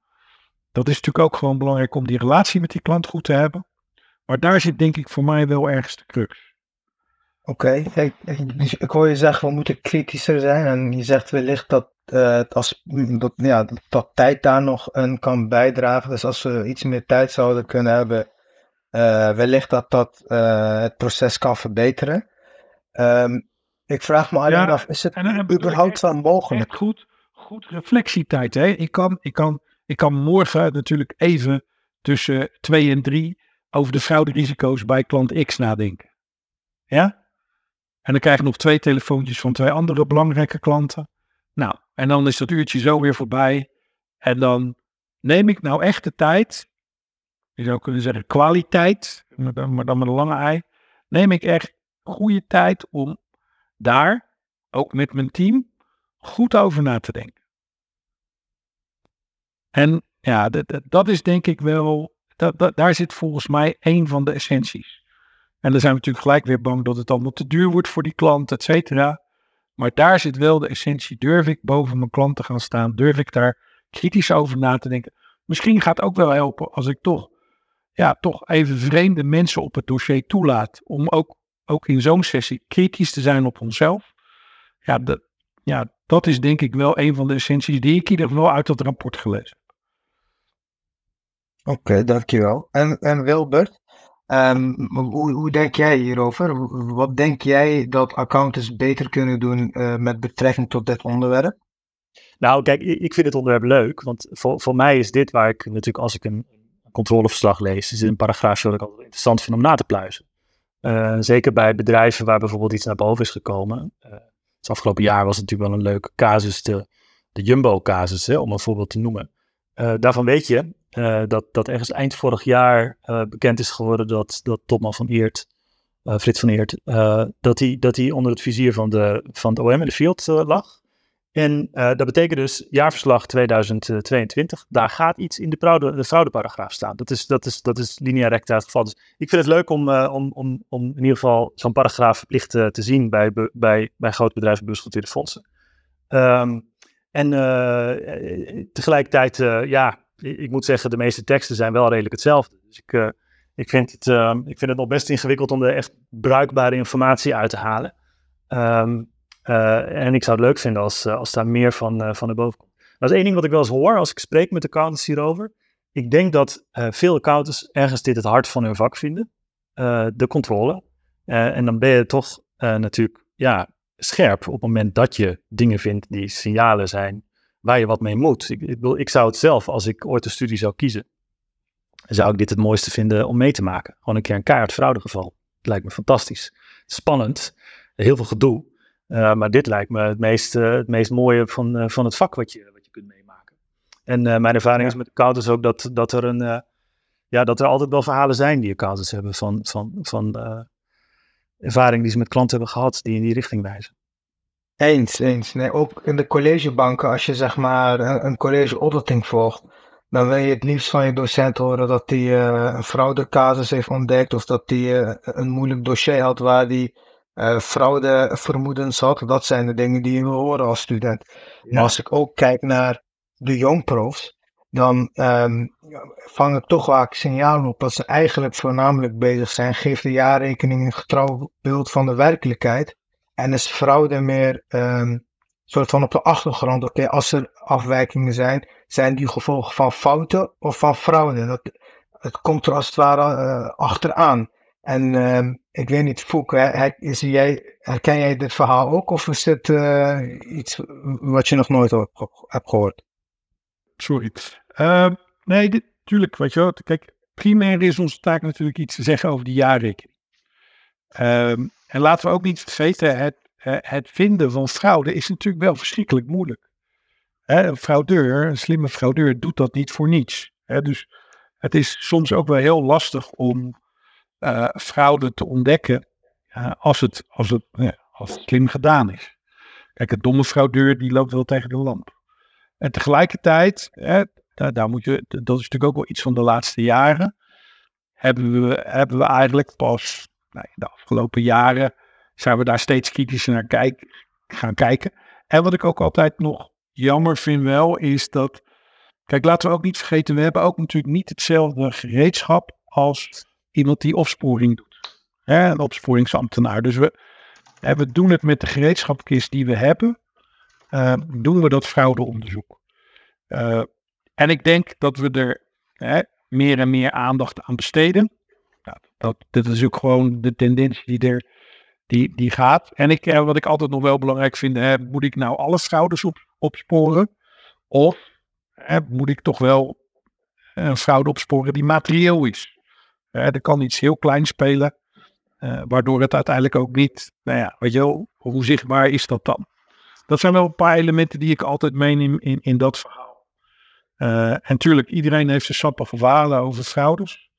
Dat is natuurlijk ook gewoon belangrijk om die relatie met die klant goed te hebben. Maar daar zit denk ik voor mij wel ergens de crux. Oké, ik, ik, dus ik hoor je zeggen we moeten kritischer zijn en je zegt wellicht dat, eh, het als, dat, ja, dat, dat tijd daar nog een kan bijdragen. Dus als we iets meer tijd zouden kunnen hebben, eh, wellicht dat dat eh, het proces kan verbeteren. Ehm, ik vraag me alleen Ja, af, is het en überhaupt wel mogelijk? Goed, goed reflectietijd. Hè? Ik, kan, ik, kan, ik kan morgen natuurlijk even tussen 2 en 3 over de frauderisico's bij klant X nadenken. Ja? En dan krijg ik nog twee telefoontjes van twee andere belangrijke klanten. Nou, en dan is dat uurtje zo weer voorbij. En dan neem ik nou echt de tijd. Je zou kunnen zeggen kwaliteit, maar dan, met een lange ei. Neem ik echt goede tijd om daar, ook met mijn team, goed over na te denken. En ja, dat is denk ik wel, dat, dat, daar zit volgens mij een van de essenties. En dan zijn we natuurlijk gelijk weer bang dat het allemaal te duur wordt voor die klant, et cetera. Maar daar zit wel de essentie. Durf ik boven mijn klant te gaan staan? Durf ik daar kritisch over na te denken? Misschien gaat het ook wel helpen als ik toch, ja, toch even vreemde mensen op het dossier toelaat. Om ook, ook in zo'n sessie kritisch te zijn op onszelf. Ja, dat, ja, dat is denk ik wel een van de essenties die ik in ieder geval uit dat rapport gelezen heb. Oké, dankjewel. En, en Wilbert, ehm, hoe, denk jij hierover? Wat denk jij dat accountants beter kunnen doen eh, met betrekking tot dit onderwerp? Nou, kijk, ik vind het onderwerp leuk, want voor, voor mij is dit waar ik natuurlijk als ik een controleverslag lees, is een paragraafje wat ik altijd interessant vind om na te pluizen. Eh, zeker bij bedrijven waar bijvoorbeeld iets naar boven is gekomen. Eh, het afgelopen jaar was het natuurlijk wel een leuke casus, de, de Jumbo-casus, om een voorbeeld te noemen. Daarvan weet je, eh, dat, dat ergens eind vorig jaar eh, bekend is geworden dat, dat Topman van Eert, eh, Frits van Eert, dat hij dat onder het vizier van, de, van het OM in de field lag. En dat betekent dus jaarverslag 2022. Daar gaat iets in de, de fraudeparagraaf staan. Dat is, dat is, dat is linea recta het geval. Dus ik vind het leuk om, om, om, om in ieder geval zo'n paragraaf verplicht te zien bij, bij, bij grote bedrijven beursgenoteerde fondsen. Ehm, en tegelijkertijd, ja, ik, moet zeggen, de meeste teksten zijn wel redelijk hetzelfde. Dus ik, eh, ik, vind het, ehm, ik vind het nog best ingewikkeld om er echt bruikbare informatie uit te halen. Ehm, eh, en ik zou het leuk vinden als, eh, als daar meer van, van naar boven komt. Dat is één ding wat ik wel eens hoor als ik spreek met accountants hierover. Ik denk dat veel accountants ergens dit het hart van hun vak vinden. de controle. En dan ben je toch natuurlijk ja, scherp op het moment dat je dingen vindt die signalen zijn waar je wat mee moet. Ik, ik, ik zou het zelf, als ik ooit een studie zou kiezen, zou ik dit het mooiste vinden om mee te maken. Gewoon een keer een keihard fraudegeval. Het lijkt me fantastisch. Spannend, heel veel gedoe. Uh, maar dit lijkt me het meest, uh, het meest mooie van, uh, van het vak wat je, wat je kunt meemaken. En mijn ervaring ja. is met accountants ook dat, dat, er een, ja, dat er altijd wel verhalen zijn die accountants hebben van, van, van ervaring die ze met klanten hebben gehad die in die richting wijzen. Eens, eens. Nee, ook in de collegebanken, als je zeg maar een, een college auditing volgt, dan wil je het liefst van je docent horen dat hij uh, een fraudecasus heeft ontdekt of dat hij uh, een moeilijk dossier had waar hij uh, fraudevermoedens had. Dat zijn de dingen die je wil horen als student. Ja. Maar als ik ook kijk naar de jongprofs, dan um, vang ik toch vaak signalen op dat ze eigenlijk voornamelijk bezig zijn. Geef de jaarrekening een getrouw beeld van de werkelijkheid. En is fraude meer um, soort van op de achtergrond. Oké, als er afwijkingen zijn, zijn die gevolgen van fouten of van fraude? Dat, het komt er als het ware uh, achteraan. En uh, ik weet niet, Foek, is jij, herken jij dit verhaal ook? Of is dit uh, iets wat je nog nooit hebt gehoord? Sorry. Uh, nee, dit, tuurlijk, je. Kijk, primair is onze taak natuurlijk iets te zeggen over die jaarrekening. Um, en laten we ook niet vergeten, het, het vinden van fraude is natuurlijk wel verschrikkelijk moeilijk. Een fraudeur, een slimme fraudeur, doet dat niet voor niets. Dus het is soms ook wel heel lastig om uh, fraude te ontdekken als, het, als, het, als het slim gedaan is. Kijk, een domme fraudeur die loopt wel tegen de lamp. En tegelijkertijd, daar, daar moet je, dat is natuurlijk ook wel iets van de laatste jaren, hebben we, hebben we eigenlijk pas nou, de afgelopen jaren zijn we daar steeds kritischer naar kijk, gaan kijken. En wat ik ook altijd nog jammer vind wel, is dat, kijk, laten we ook niet vergeten, we hebben ook natuurlijk niet hetzelfde gereedschap als iemand die opsporing doet. Hè, een opsporingsambtenaar. Dus we, hè, we doen het met de gereedschapkist die we hebben, uh, doen we dat fraudeonderzoek. Uh, en ik denk dat we er hè, meer en meer aandacht aan besteden. Nou, dat, is ook gewoon de tendentie die er die, die gaat. En ik, eh, wat ik altijd nog wel belangrijk vind, moet ik nou alle schouders op, opsporen? Of moet ik toch wel een fraude opsporen die materieel is? Er kan iets heel kleins spelen, uh, waardoor het uiteindelijk ook niet, nou ja, weet je wel, hoe zichtbaar is dat dan? Dat zijn wel een paar elementen die ik altijd meeneem in, in dat verhaal. Uh, en natuurlijk, iedereen heeft zijn sappige verhalen over fraudes.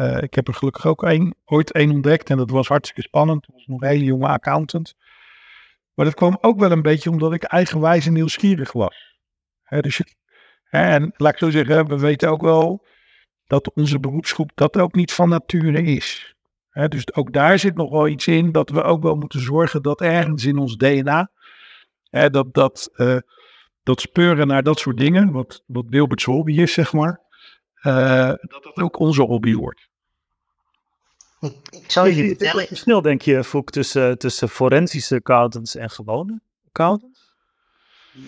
Uh, ik heb er gelukkig ook een, ooit één ontdekt en dat was hartstikke spannend. Dat was nog een hele jonge accountant. Maar dat kwam ook wel een beetje omdat ik eigenwijs en nieuwsgierig was. Dus en laat ik zo zeggen, we weten ook wel dat onze beroepsgroep dat ook niet van nature is. Dus ook daar zit nog wel iets in dat we ook wel moeten zorgen dat ergens in ons DNA, dat, dat, uh, dat speuren naar dat soort dingen, wat, wat Wilbert's hobby is, zeg maar, uh, dat dat ook onze hobby wordt. Ik, zou je vertellen. Snel denk je, Foek, tussen, tussen forensische accountants en gewone accountants?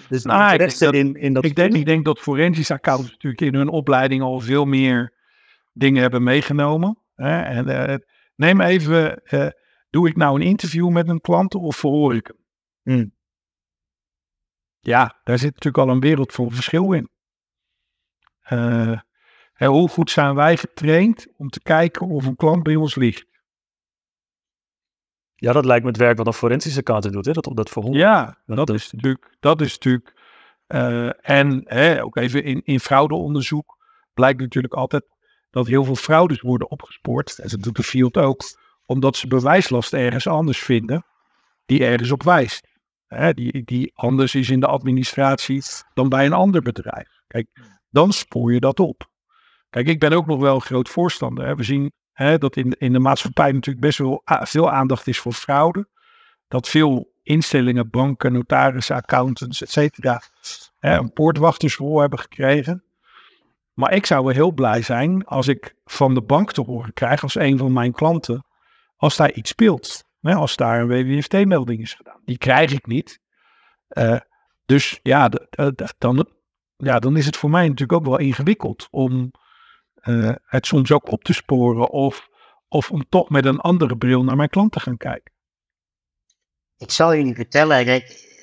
Dus nou, ik, denk dat, in, in dat ik, denk, ik denk dat forensische accountants natuurlijk in hun opleiding al veel meer dingen hebben meegenomen. Hè? En, uh, neem even, uh, doe ik nou een interview met een klant of verhoor ik hem? Hmm. Ja, daar zit natuurlijk al een wereld van verschil in. Uh, Hoe goed zijn wij getraind om te kijken of een klant bij ons ligt? Ja, dat lijkt me het werk wat een forensische accountant doet, hè? Dat, dat voor Ja, dat, dat, is natuurlijk, dat is natuurlijk uh, en hè, ook even in, in fraudeonderzoek, blijkt natuurlijk altijd dat heel veel fraudes worden opgespoord. En dat doet de field ook, omdat ze bewijslast ergens anders vinden, die ergens op wijst. Hè, die, die anders is in de administratie dan bij een ander bedrijf. Kijk, dan spoor je dat op. Kijk, ik ben ook nog wel groot voorstander. Hè. We zien hè, dat in, in de maatschappij natuurlijk best wel veel aandacht is voor fraude. Dat veel instellingen, banken, notarissen, accountants, et cetera, hè, een poortwachtersrol hebben gekregen. Maar ik zou wel heel blij zijn als ik van de bank te horen krijg, als een van mijn klanten, als daar iets speelt. Als daar een WWFT-melding is gedaan. Die krijg ik niet. Eh, dus ja, dan, ja, dan is het voor mij natuurlijk ook wel ingewikkeld om eh, het soms ook op te sporen of, of om toch met een andere bril naar mijn klant te gaan kijken. Ik zal jullie vertellen,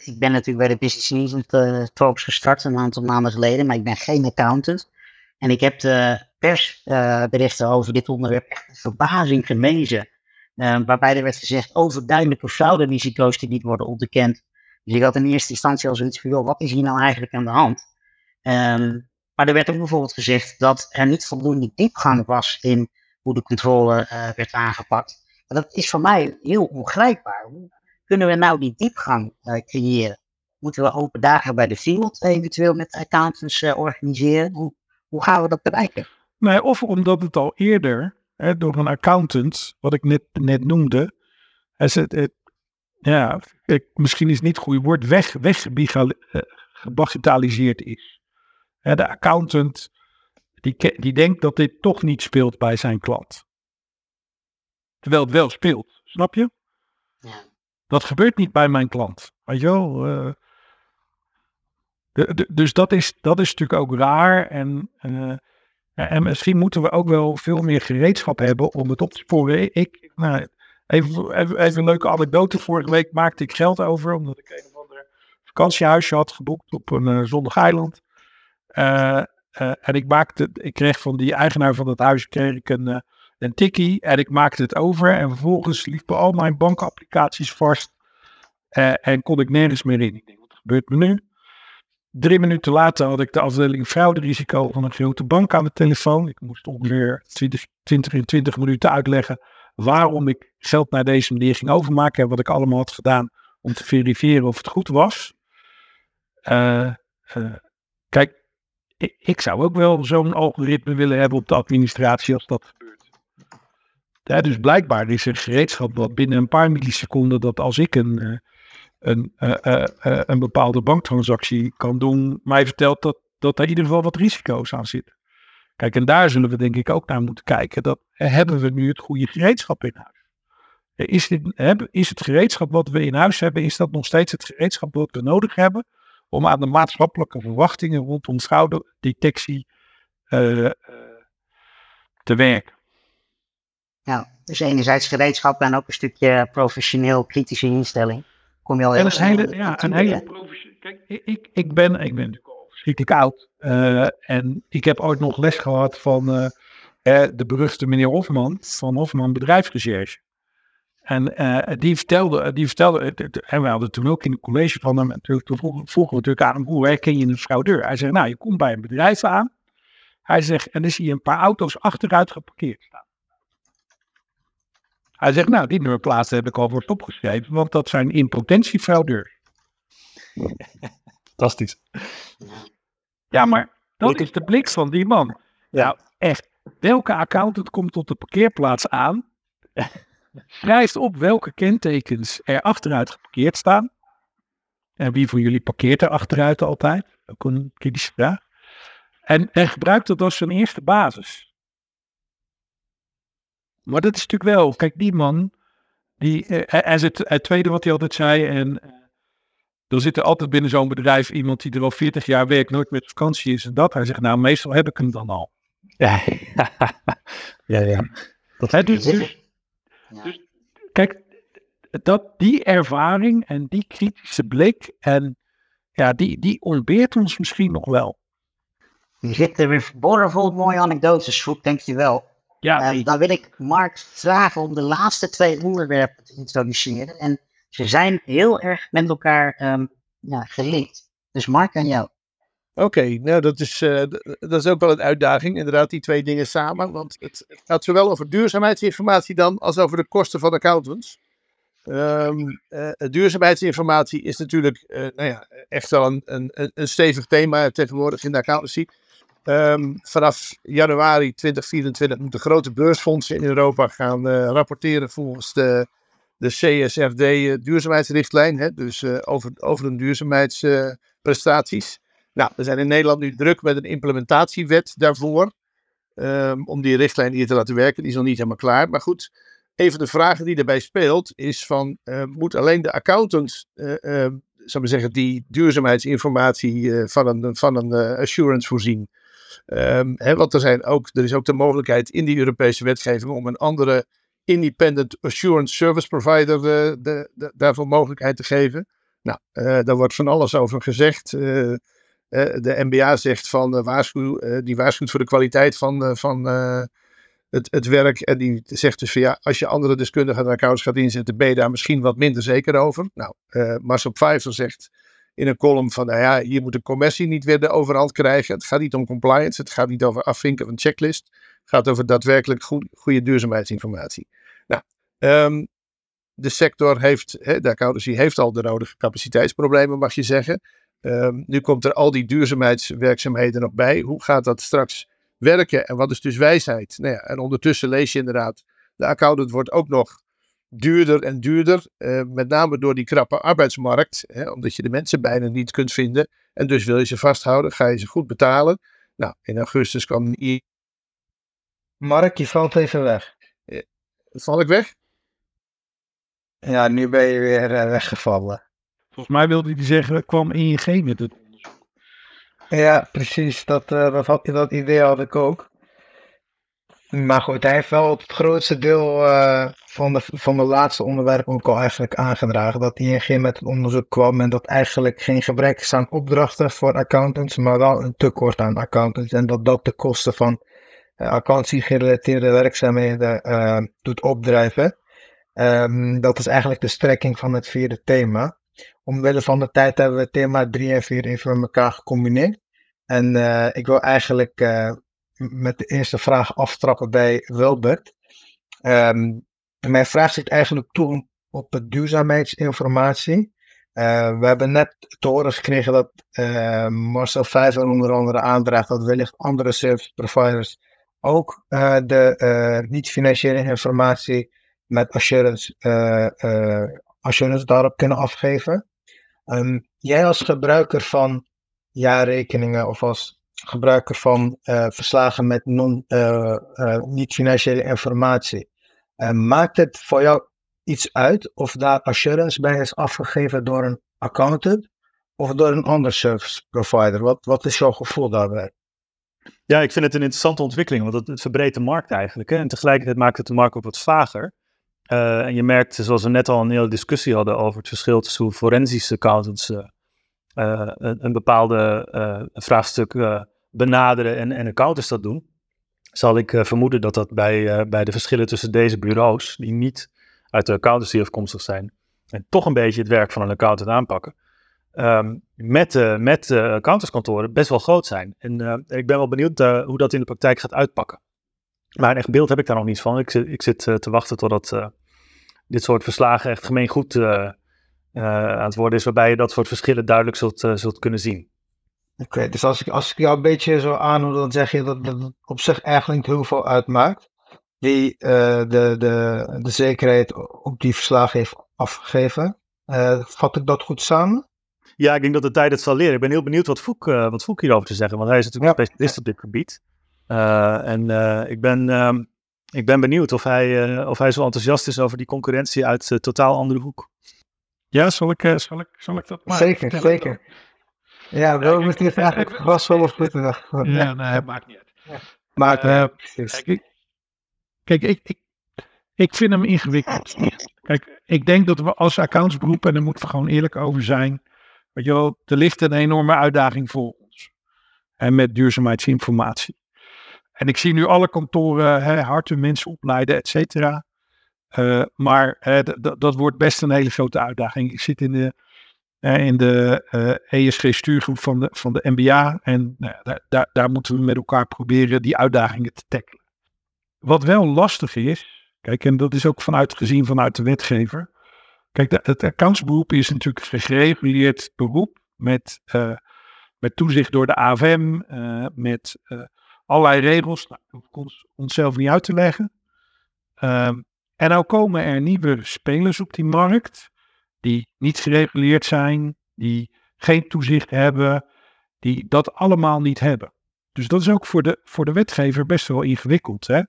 ik ben natuurlijk bij de Business News uh, Talks gestart een aantal maanden geleden, maar ik ben geen accountant. En ik heb de persberichten over dit onderwerp echt verbazing gelezen. Uh, waarbij er werd gezegd overduidelijke frauderisico's die niet worden onderkend. Dus ik had in eerste instantie al zoiets van, wat is hier nou eigenlijk aan de hand? Um, maar er werd ook bijvoorbeeld gezegd dat er niet voldoende diepgang was in hoe de controle uh, werd aangepakt. Dat is voor mij heel ongrijpbaar. Hoe kunnen we nou die diepgang uh, creëren? Moeten we open dagen bij de field eventueel met accountants uh, organiseren? Hoe, hoe gaan we dat bereiken? Nee, of omdat het al eerder hè, door een accountant, wat ik net, net noemde, het, het, het, ja, misschien is het niet het goede woord, weg, weggebagitaliseerd is. De accountant die, die denkt dat dit toch niet speelt bij zijn klant. Terwijl het wel speelt, snap je? Ja. Dat gebeurt niet bij mijn klant. Weet je wel? Uh, de, de, dus dat is, dat is natuurlijk ook raar. En, uh, en misschien moeten we ook wel veel meer gereedschap hebben om het op te sporen. Ik, nou, even, even, even een leuke anekdote. Vorige week maakte ik geld over, omdat ik een of ander vakantiehuisje had geboekt op een uh, zonnig eiland. Uh, en ik maakte, ik kreeg van die eigenaar van dat huis kreeg ik een, een tikkie en ik maakte het over. En vervolgens liepen al mijn bankapplicaties vast en kon ik nergens meer in. Ik denk, wat gebeurt me nu? Drie minuten later had ik de afdeling frauderisico van een grote bank aan de telefoon. Ik moest ongeveer 20, 20 in 20 minuten uitleggen waarom ik geld naar deze meneer ging overmaken en wat ik allemaal had gedaan om te verifiëren of het goed was. Uh, uh, ik, zou ook wel zo'n algoritme willen hebben op de administratie als dat gebeurt. Dus blijkbaar is er gereedschap wat binnen een paar milliseconden dat als ik een, uh, een, uh, uh, een bepaalde banktransactie kan doen, mij vertelt dat, dat er in ieder geval wat risico's aan zitten. Kijk, en daar zullen we denk ik ook naar moeten kijken. Dat, hebben we nu het goede gereedschap in huis? Is, dit, is het gereedschap wat we in huis hebben, is dat nog steeds het gereedschap wat we nodig hebben om aan de maatschappelijke verwachtingen rondom fraudedetectie uh, te werken? Nou, dus enerzijds gereedschap en ook een stukje professioneel kritische instelling. Kom je al en een hele, ja, een hele professioneel. Kijk, ik, ik, ben, ik ben natuurlijk al verschrikkelijk oud. Uh, en ik heb ooit nog les gehad van uh, de beruchte meneer Hofman van Hofman Bedrijfsrecherche. En uh, die vertelde, die vertelde en we hadden toen ook in het college van hem, en toen vroegen, we natuurlijk aan hem, hoe herken je een fraudeur? Hij zegt, nou, je komt bij een bedrijf aan. Hij zegt, en dan zie je een paar auto's achteruit geparkeerd staan. Hij zegt, nou, die nummerplaatsen heb ik al voor opgeschreven, want dat zijn impotentiefraudeurs. Fantastisch. Ja, maar dat is de blik van die man. Ja. Nou, echt. Welke accountant komt op de parkeerplaats aan? Schrijft op welke kentekens er achteruit geparkeerd staan. En wie van jullie parkeert er achteruit altijd? Ook een kritische vraag. En, en gebruikt dat als zijn eerste basis. Maar dat is natuurlijk wel, kijk, die man, die, eh, en het, het tweede wat hij altijd zei, en eh, dan zit er altijd binnen zo'n bedrijf iemand die er al 40 jaar werkt, nooit met vakantie is en dat. Hij zegt, nou, meestal heb ik hem dan al. Ja, ja, ja. Dat He, dus, dus, ja. dus, kijk, dat, die ervaring en die kritische blik, en ja, die, die ontbeert ons misschien nog wel. Je zit er weer verborgen vol mooie anekdotes, Soep, denk je wel. Ja, uh, dan wil ik Mark vragen om de laatste twee onderwerpen te introduceren. En ze zijn heel erg met elkaar um, ja, gelinkt. Dus Mark aan jou. Oké, nou dat is, eh, dat is ook wel een uitdaging, inderdaad, die twee dingen samen. Want het, gaat zowel over duurzaamheidsinformatie dan als over de kosten van accountants. Ehm, eh, duurzaamheidsinformatie is natuurlijk eh, nou ja, echt wel een, een, een- stevig thema tegenwoordig in de accountancy. Ehm, vanaf januari 2024 moeten grote beursfondsen in Europa gaan rapporteren volgens de, de CSRD eh, duurzaamheidsrichtlijn. Hè, dus over, over hun duurzaamheidsprestaties. Nou, we zijn in Nederland nu druk met een implementatiewet daarvoor. ehm, om die richtlijn hier te laten werken. Die is nog niet helemaal klaar. Maar goed, een van de vragen die daarbij speelt is van, eh, moet alleen de accountant, eh eh, zou maar zeggen, die duurzaamheidsinformatie eh, van een, van een assurance voorzien? Ehm, hè, want er, zijn ook, er is ook de mogelijkheid in die Europese wetgeving om een andere independent assurance service provider de, de, daarvoor mogelijkheid te geven. Nou, daar wordt van alles over gezegd. De MBA zegt van eh, waarschuw, eh, die waarschuwt voor de kwaliteit van, eh, van het, het werk. En die zegt dus van ja, als je andere deskundigen en accounts gaat inzetten, ben je daar misschien wat minder zeker over. Nou, Marcel Pfeiffer zegt in een column van nou ja, hier moet de commissie niet weer de overhand krijgen. Het gaat niet om compliance, het gaat niet over afvinken van checklist. Het gaat over daadwerkelijk goed, goede duurzaamheidsinformatie. Nou, ehm, de sector heeft, de accountancy heeft al de nodige capaciteitsproblemen, mag je zeggen. Ehm, nu komt er al die duurzaamheidswerkzaamheden nog bij. Hoe gaat dat straks werken en wat is dus wijsheid? Nou ja, en ondertussen lees je inderdaad, de accountant wordt ook nog duurder en duurder. eh, met name door die krappe arbeidsmarkt, hè, omdat je de mensen bijna niet kunt vinden. En dus wil je ze vasthouden, ga je ze goed betalen. Nou, in augustus kwam I- Mark, je valt even weg. Val ik weg? Ja, nu ben je weer eh, weggevallen. Volgens mij wilde hij zeggen, kwam ING met het onderzoek. Ja, precies. Dat, eh, dat, idee had ik ook. Maar goed, hij heeft wel het grootste deel eh, van, de, van de laatste onderwerpen ook al eigenlijk aangedragen. Dat ING met het onderzoek kwam en dat eigenlijk geen gebrek is aan opdrachten voor accountants, maar wel een tekort aan accountants. En dat dat de kosten van uh, accountancy-gerelateerde werkzaamheden doet opdrijven. Um, dat is eigenlijk de strekking van het vierde thema. Omwille van de tijd hebben we thema 3 en 4 even met elkaar gecombineerd. En uh, ik wil eigenlijk uh, met de eerste vraag aftrappen bij Wilbert. Um, mijn vraag zit eigenlijk toe op de duurzaamheidsinformatie. Uh, we hebben net te horen gekregen dat Marcel Vijver onder andere aandraagt dat wellicht andere service providers ook de niet-financiële informatie met assurance, assurance daarop kunnen afgeven. Um, jij als gebruiker van jaarrekeningen of als gebruiker van uh, verslagen met uh, uh, niet-financiële informatie, maakt het voor jou iets uit of daar assurance bij is afgegeven door een accountant of door een ander service provider? Wat, wat is jouw gevoel daarbij? Ja, ik vind het een interessante ontwikkeling, want het, het verbreedt de markt eigenlijk. En tegelijkertijd maakt het de markt ook wat vager. Uh, en je merkt, zoals we net al een hele discussie hadden over het verschil tussen hoe forensische accountants uh, uh, een, een, bepaalde vraagstuk benaderen en, en accountants dat doen, zal ik vermoeden dat dat bij, bij de verschillen tussen deze bureaus, die niet uit de accountancy afkomstig zijn, en toch een beetje het werk van een accountant aanpakken, um, met, met accountantskantoren best wel groot zijn. En ik ben wel benieuwd hoe dat in de praktijk gaat uitpakken. Maar een echt beeld heb ik daar nog niet van. Ik zit, ik zit uh, te wachten totdat uh, dit soort verslagen echt gemeengoed uh, aan het worden is, waarbij je dat soort verschillen duidelijk zult, zult kunnen zien. Oké, okay, dus als ik, als ik jou een beetje zo aanhoor, dan zeg je dat het op zich eigenlijk niet heel veel uitmaakt. Wie de, de, de zekerheid op die verslagen heeft afgegeven. vat ik dat goed samen? Ja, ik denk dat de tijd het zal leren. Ik ben heel benieuwd wat Foek, wat Foek hierover te zeggen, want hij is natuurlijk ja. specialist op dit gebied. Uh, en uh, ik, ben, uh, ik ben benieuwd of hij, of hij zo enthousiast is over die concurrentie uit een totaal andere hoek. Ja, zal ik, zal ik, zal ik dat maar Zeker, zeker. Ja, we moeten het eigenlijk vast wel of goed Ja, ja, nee, maakt niet uit. Ja. Maakt uh, kijk, ik, kijk ik, ik, ik vind hem ingewikkeld. Kijk, ik denk dat we als accountsberoep, en daar moeten we gewoon eerlijk over zijn, weet je wel, er ligt een enorme uitdaging voor ons. En met duurzaamheidsinformatie. En ik zie nu alle kantoren hè, hard hun mensen opleiden, et cetera. Uh, maar hè, dat wordt best een hele grote uitdaging. Ik zit in de, eh, in de eh ESG-stuurgroep van de, van de MBA. En nou daar, daar, moeten we met elkaar proberen die uitdagingen te tackelen. Wat wel lastig is, kijk, en dat is ook vanuit gezien vanuit de wetgever. Kijk, het accountsberoep is natuurlijk een gereguleerd beroep met, eh, met toezicht door de AFM, eh, met eh, allerlei regels. Nou, dat onszelf niet uit te leggen. Ehm, en nou komen er nieuwe spelers op die markt die niet gereguleerd zijn, die geen toezicht hebben, die dat allemaal niet hebben. Dus dat is ook voor de, voor de wetgever best wel ingewikkeld. Hè?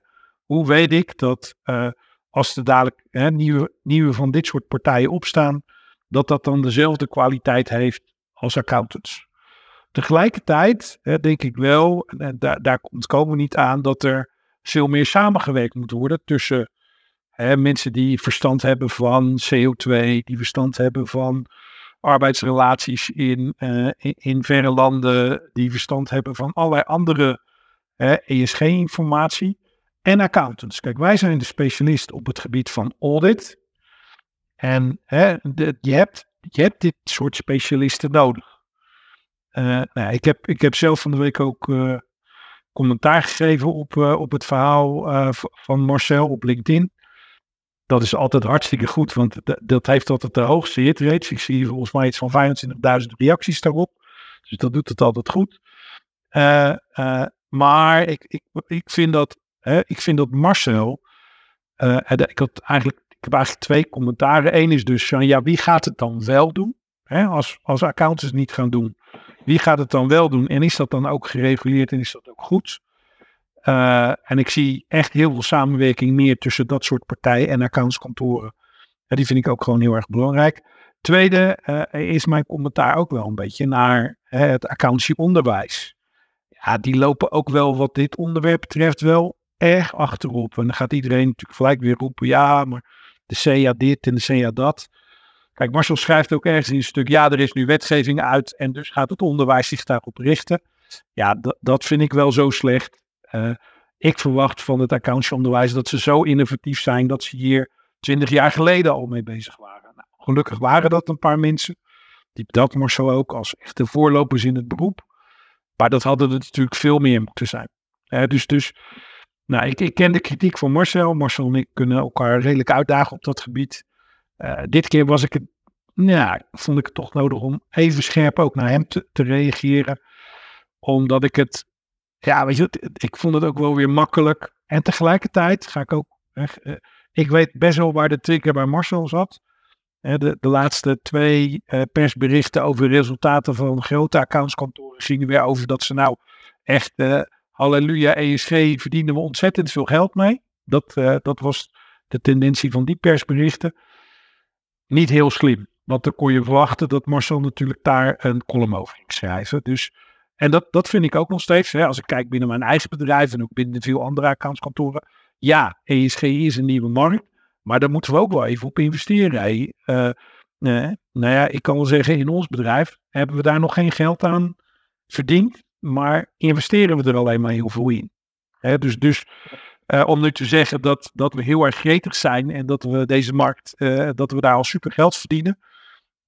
Hoe weet ik dat eh, als er dadelijk hè, nieuwe, nieuwe van dit soort partijen opstaan, dat dat dan dezelfde kwaliteit heeft als accountants? Tegelijkertijd hè, denk ik wel, en daar, daar ontkomen we niet aan, dat er veel meer samengewerkt moet worden tussen hè, mensen die verstand hebben van CO2, die verstand hebben van arbeidsrelaties in, eh, in, in verre landen, die verstand hebben van allerlei andere ESG-informatie en accountants. Kijk, wij zijn de specialist op het gebied van audit. En hè, je, hebt, je hebt dit soort specialisten nodig. Uh, nou, ik, heb, ik heb zelf van de week ook uh, commentaar gegeven op, uh, op het verhaal van Marcel op LinkedIn. Dat is altijd hartstikke goed, want dat heeft altijd de hoogste hit rates. Ik zie volgens mij iets van 25.000 reacties daarop. Dus dat doet het altijd goed. maar ik, ik, ik vind dat Hè, ik vind dat Marcel, ik, had eigenlijk, ik heb eigenlijk twee commentaren. Eén is dus van, ja, wie gaat het dan wel doen? Hè, als, als accountants niet gaan doen, wie gaat het dan wel doen? En is dat dan ook gereguleerd en is dat ook goed? Uh, en ik zie echt heel veel samenwerking meer tussen dat soort partijen en accountskantoren. Die vind ik ook gewoon heel erg belangrijk. Tweede uh, is mijn commentaar ook wel een beetje naar het accountancy-onderwijs. Ja, die lopen ook wel wat dit onderwerp betreft wel erg achterop. En dan gaat iedereen natuurlijk gelijk weer roepen, ja, maar de CA dit en de CA dat. Kijk, Marcel schrijft ook ergens in een stuk, ja, er is nu wetgeving uit en dus gaat het onderwijs zich daarop richten. Ja, dat vind ik wel zo slecht. Uh, ik verwacht van het accountsonderwijs dat ze zo innovatief zijn dat ze hier twintig jaar geleden al mee bezig waren. Nou, gelukkig waren dat een paar mensen. Die dat Marcel ook als echte voorlopers in het beroep. Maar dat hadden er natuurlijk veel meer moeten zijn. Dus, dus nou, ik, ik ken de kritiek van Marcel. Marcel en ik kunnen elkaar redelijk uitdagen op dat gebied. Uh, dit keer was ik het, ja, vond ik het toch nodig om even scherp ook naar hem te, reageren. Omdat ik het, ja, weet je, ik vond het ook wel weer makkelijk. En tegelijkertijd ga ik ook, uh, ik weet best wel waar de trigger bij Marcel zat. De, de laatste twee persberichten over resultaten van grote accountskantoren gingen weer over dat ze nou echt halleluja, ESG verdienen we ontzettend veel geld mee. Dat, uh, dat was de tendentie van die persberichten. Niet heel slim, want dan kon je verwachten dat Marcel natuurlijk daar een column over ging schrijven. Dus, en dat, dat vind ik ook nog steeds, hè, als ik kijk binnen mijn eigen bedrijf en ook binnen veel andere accountskantoren. Ja, ESG is een nieuwe markt, maar daar moeten we ook wel even op investeren. Uh, uh, nou ja, ik kan wel zeggen, in ons bedrijf hebben we daar nog geen geld aan verdiend maar investeren we er alleen maar heel veel in. dus dus uh, om nu te zeggen dat, dat we heel erg gretig zijn en dat we deze markt, dat we daar al super geld verdienen.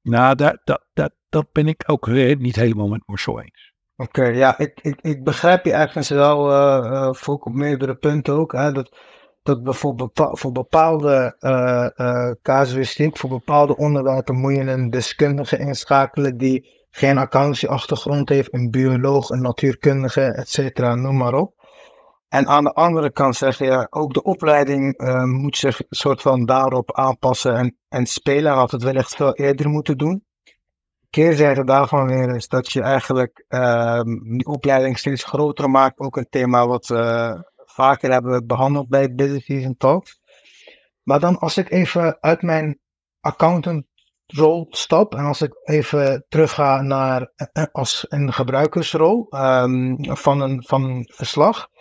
Nou, dat, dat, dat, ben ik ook niet helemaal met Marcel eens. Oké, ja, ik, ik, ik begrijp je eigenlijk wel voor op meerdere punten ook. Hè, dat, dat bijvoorbeeld voor bepaalde uh, casuïstiek, voor bepaalde onderwerpen moet je een deskundige inschakelen die geen accountancy-achtergrond heeft, een bioloog, een natuurkundige, et cetera, noem maar op. En aan de andere kant zeg je, ook de opleiding uh, moet zich een soort van daarop aanpassen en, en spelen. Had het wellicht veel eerder moeten doen. Keerzijde daarvan weer is dat je eigenlijk uh, die opleiding steeds groter maakt. Ook een thema wat we vaker hebben behandeld bij Business Season Talks. Maar dan als ik even uit mijn accountant rol stap. En als ik even terugga naar eh, eh, als een gebruikersrol um, van, een, van een verslag.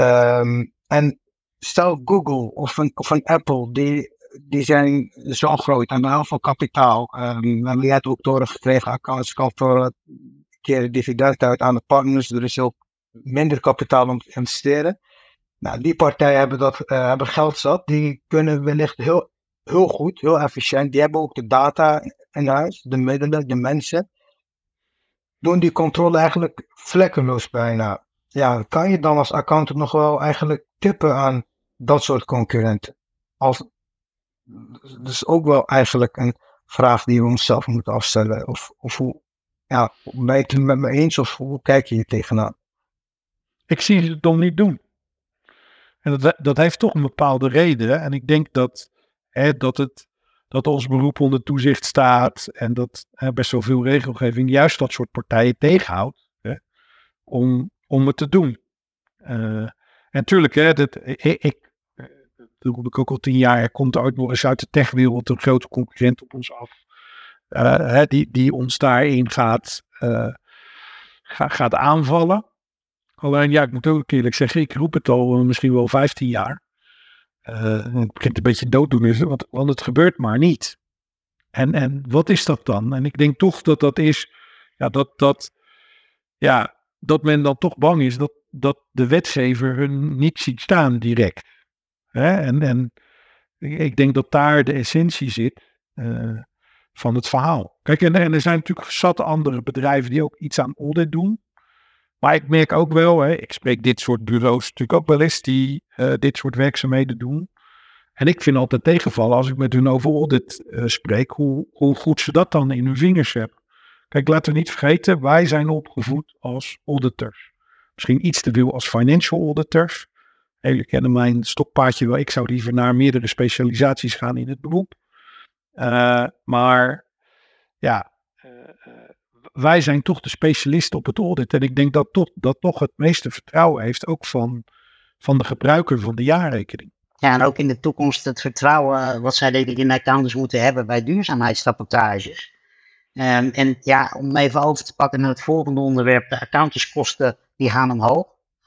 Um, en stel Google of een, of een Apple, die, die zijn zo groot en heel veel kapitaal. Um, we hebben net ook doorgekregen, accounts voor een keer dividend uit aan de partners. Er is ook minder kapitaal om te investeren. Nou, die partijen hebben, dat, uh, hebben geld zat. Die kunnen wellicht heel heel goed, heel efficiënt. Die hebben ook de data in huis, de middelen, de mensen, doen die controle eigenlijk vlekkeloos bijna. Ja, kan je dan als accountant nog wel eigenlijk tippen aan dat soort concurrenten? Als, dus ook wel eigenlijk een vraag die we onszelf moeten afstellen. Of, of hoe, ja, ben je het met me eens of hoe kijk je hier tegenaan? Ik zie ze het dan niet doen. En dat, dat heeft toch een bepaalde reden. En ik denk dat, hè, dat, het, dat ons beroep onder toezicht staat en dat hè, best wel veel regelgeving juist dat soort partijen tegenhoudt om, om het te doen. Uh, en natuurlijk, hè, dat, ik, ik, dat roep ik ook al tien jaar, er komt ooit nog eens uit de techwereld een grote concurrent op ons af. Uh, hè, die, die ons daarin gaat, ga, gaat aanvallen. Alleen ja, ik moet ook eerlijk zeggen, ik roep het al misschien wel 15 jaar. Het begint een beetje dooddoen, want, want het gebeurt maar niet. En, en wat is dat dan? En ik denk toch dat dat is, ja, dat, dat, ja, dat men dan toch bang is dat, dat de wetgever hun niet ziet staan direct. Hè? En, en ik denk dat daar de essentie zit uh, van het verhaal. Kijk, en, en er zijn natuurlijk zat andere bedrijven die ook iets aan audit doen. Maar ik merk ook wel, hè, ik spreek dit soort bureaus natuurlijk ook wel eens die uh, dit soort werkzaamheden doen. En ik vind altijd tegenvallen als ik met hun over audit uh, spreek, hoe, hoe goed ze dat dan in hun vingers hebben. Kijk, laten we niet vergeten, wij zijn opgevoed als auditors. Misschien iets te veel als financial auditors. Jullie kennen mijn stokpaardje wel. Ik zou liever naar meerdere specialisaties gaan in het beroep. Uh, maar ja, wij zijn toch de specialisten op het audit. En ik denk dat toch, dat toch het meeste vertrouwen heeft, ook van, van de gebruiker van de jaarrekening. Ja, en ook in de toekomst het vertrouwen wat zij denk ik in de accountants moeten hebben bij duurzaamheidsrapportages. Um, en ja, om even over te pakken naar het volgende onderwerp, de accountantskosten die gaan omhoog.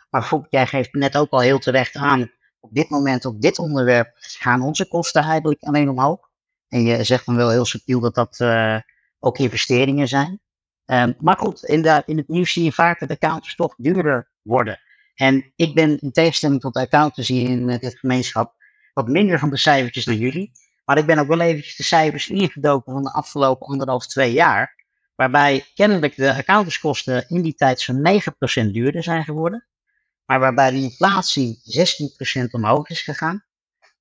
Maar goed, jij geeft net ook al heel terecht aan, op dit moment op dit onderwerp gaan onze kosten eigenlijk alleen omhoog. En je zegt dan wel heel subtiel dat dat uh, ook investeringen zijn. Um, maar goed, in, in het nieuws zie je vaak dat accountants toch duurder worden. En ik ben in tegenstelling tot de accountants hier in uh, dit gemeenschap wat minder van de cijfertjes dan jullie. Maar ik ben ook wel eventjes de cijfers ingedoken van de afgelopen anderhalf, twee jaar. Waarbij kennelijk de accountantskosten in die tijd zo'n 9% duurder zijn geworden. Maar waarbij de inflatie 16% omhoog is gegaan.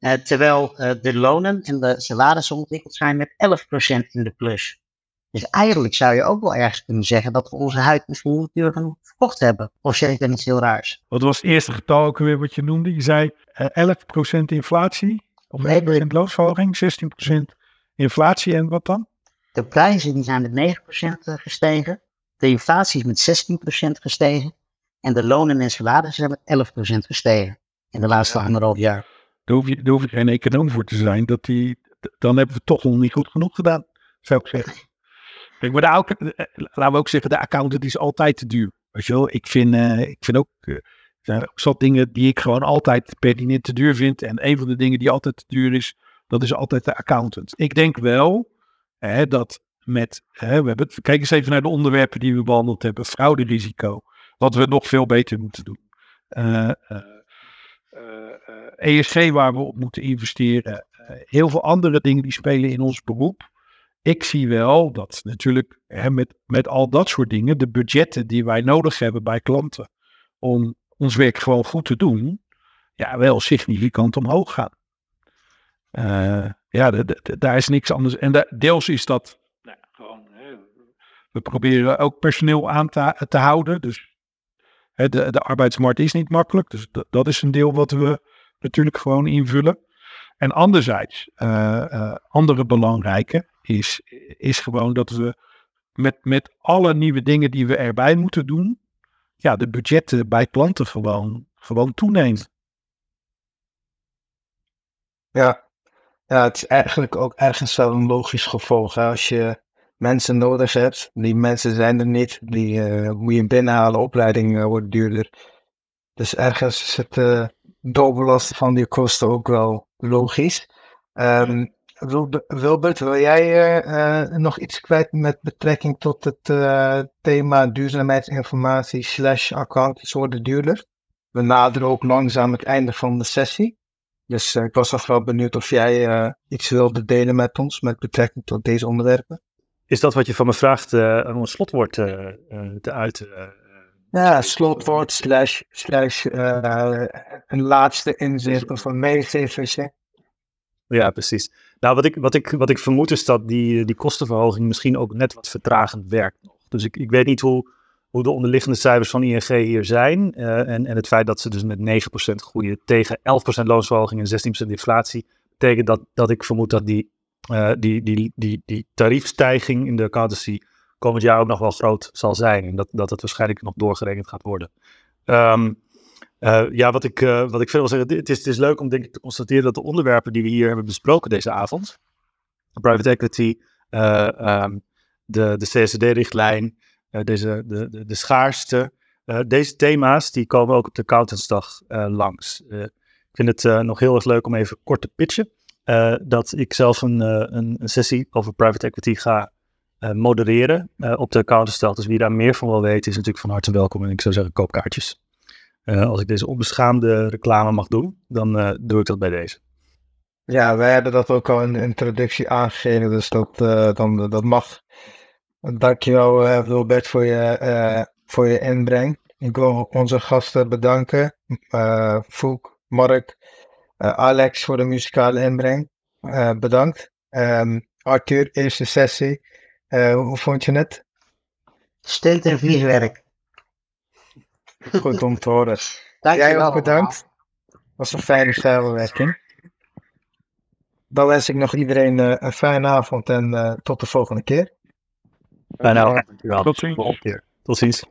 Uh, terwijl uh, de lonen en de salarissen ontwikkeld zijn met 11% in de plus. Dus eigenlijk zou je ook wel ergens kunnen zeggen dat we onze huid misschien niet duur verkocht hebben. Of zeg ik iets heel raars? Wat was het eerste getal ook weer wat je noemde? Je zei uh, 11% inflatie, of 9% loonsverhoging, 16% inflatie en wat dan? De prijzen die zijn met 9% gestegen, de inflatie is met 16% gestegen en de lonen en salarissen zijn met 11% gestegen in de laatste anderhalf jaar. Daar hoef, je, daar hoef je geen econoom voor te zijn, dat die, dan hebben we toch nog niet goed genoeg gedaan, zou ik zeggen. Kijk, maar de, laten we ook zeggen, de accountant is altijd te duur. Weet je wel, ik vind, uh, ik vind ook, uh, er zijn ook zat dingen die ik gewoon altijd pertinent te duur vind. En een van de dingen die altijd te duur is, dat is altijd de accountant. Ik denk wel hè, dat met, hè, we hebben, kijk eens even naar de onderwerpen die we behandeld hebben. Frauderisico, wat we nog veel beter moeten doen. Uh, ESG waar we op moeten investeren. heel veel andere dingen die spelen in ons beroep ik zie wel dat natuurlijk hè, met, met al dat soort dingen, de budgetten die wij nodig hebben bij klanten om ons werk gewoon goed te doen, ja, wel significant omhoog gaan. Uh, ja, daar is niks anders. En de, deels is dat nou, we proberen ook personeel aan te, houden. Dus hè, de, de arbeidsmarkt is niet makkelijk. Dus dat, is een deel wat we natuurlijk gewoon invullen. En anderzijds, uh, uh, andere belangrijke, is, is gewoon dat we met, met alle nieuwe dingen die we erbij moeten doen, ja, de budgetten bij klanten gewoon, gewoon toenemen. Ja. ja, het is eigenlijk ook ergens wel een logisch gevolg. Als je mensen nodig hebt, die mensen zijn er niet, die uh, moet je binnenhalen, opleiding uh, wordt duurder. Dus ergens is het uh, doorbelasten van die kosten ook wel logisch. Um, Wilbert, wil jij uh, nog iets kwijt met betrekking tot het uh, thema duurzaamheidsinformatie slash accountants worden duurder? We naderen ook langzaam het einde van de sessie. Dus uh, ik was toch wel benieuwd of jij iets wilde delen met ons met betrekking tot deze onderwerpen. is dat wat je van me vraagt eh, om een slotwoord eh, eh, te uiten? eh, Ja, slotwoord slash, slash eh, een laatste inzicht of een meegevertje. Ja, precies. Nou, wat ik, wat ik, wat ik vermoed is dat die, die kostenverhoging misschien ook net wat vertragend werkt nog. Dus ik, ik weet niet hoe, hoe de onderliggende cijfers van ING hier zijn. eh, en, en het feit dat ze dus met 9% groeien tegen 11% loonsverhoging en 16% inflatie. Betekent dat, dat ik vermoed dat die, eh, die, die, die, die tariefstijging in de accountancy komend jaar ook nog wel groot zal zijn. En dat, dat het waarschijnlijk nog doorgerekend gaat worden. Ehm, eh, ja, wat ik, eh, wat ik verder wil zeggen, het is, het is leuk om denk ik te constateren dat de onderwerpen die we hier hebben besproken deze avond, private equity, eh, ehm, de, de CSD-richtlijn, deze, de, de, de schaarste, deze thema's die komen ook op de accountantsdag langs. Ik vind het nog heel erg leuk om even kort te pitchen, dat ik zelf een, een, een sessie over private equity ga modereren op de accountantsdag. Dus wie daar meer van wil weten is natuurlijk van harte welkom en ik zou zeggen koop kaartjes. Eh, als ik deze onbeschaamde reclame mag doen, dan eh, doe ik dat bij deze. Ja, wij hebben dat ook al in de introductie aangegeven, dus dat, eh, dan, dat mag. Dankjewel uh, Wilbert voor je, eh, voor je inbreng. Ik wil onze gasten bedanken. eh Foek, Mark, Alex voor de muzikale inbreng. Eh, bedankt. Ehm, Arthur, eerste sessie. Eh, hoe vond je het? Stunt en vliegwerk. Goed om te horen. Dankjewel. Jij ook bedankt. was een fijne samenwerking. Dan wens ik nog iedereen eh, een fijne avond en eh, tot de volgende keer. Fijne avond. Dankjewel. Tot ziens. Tot ziens.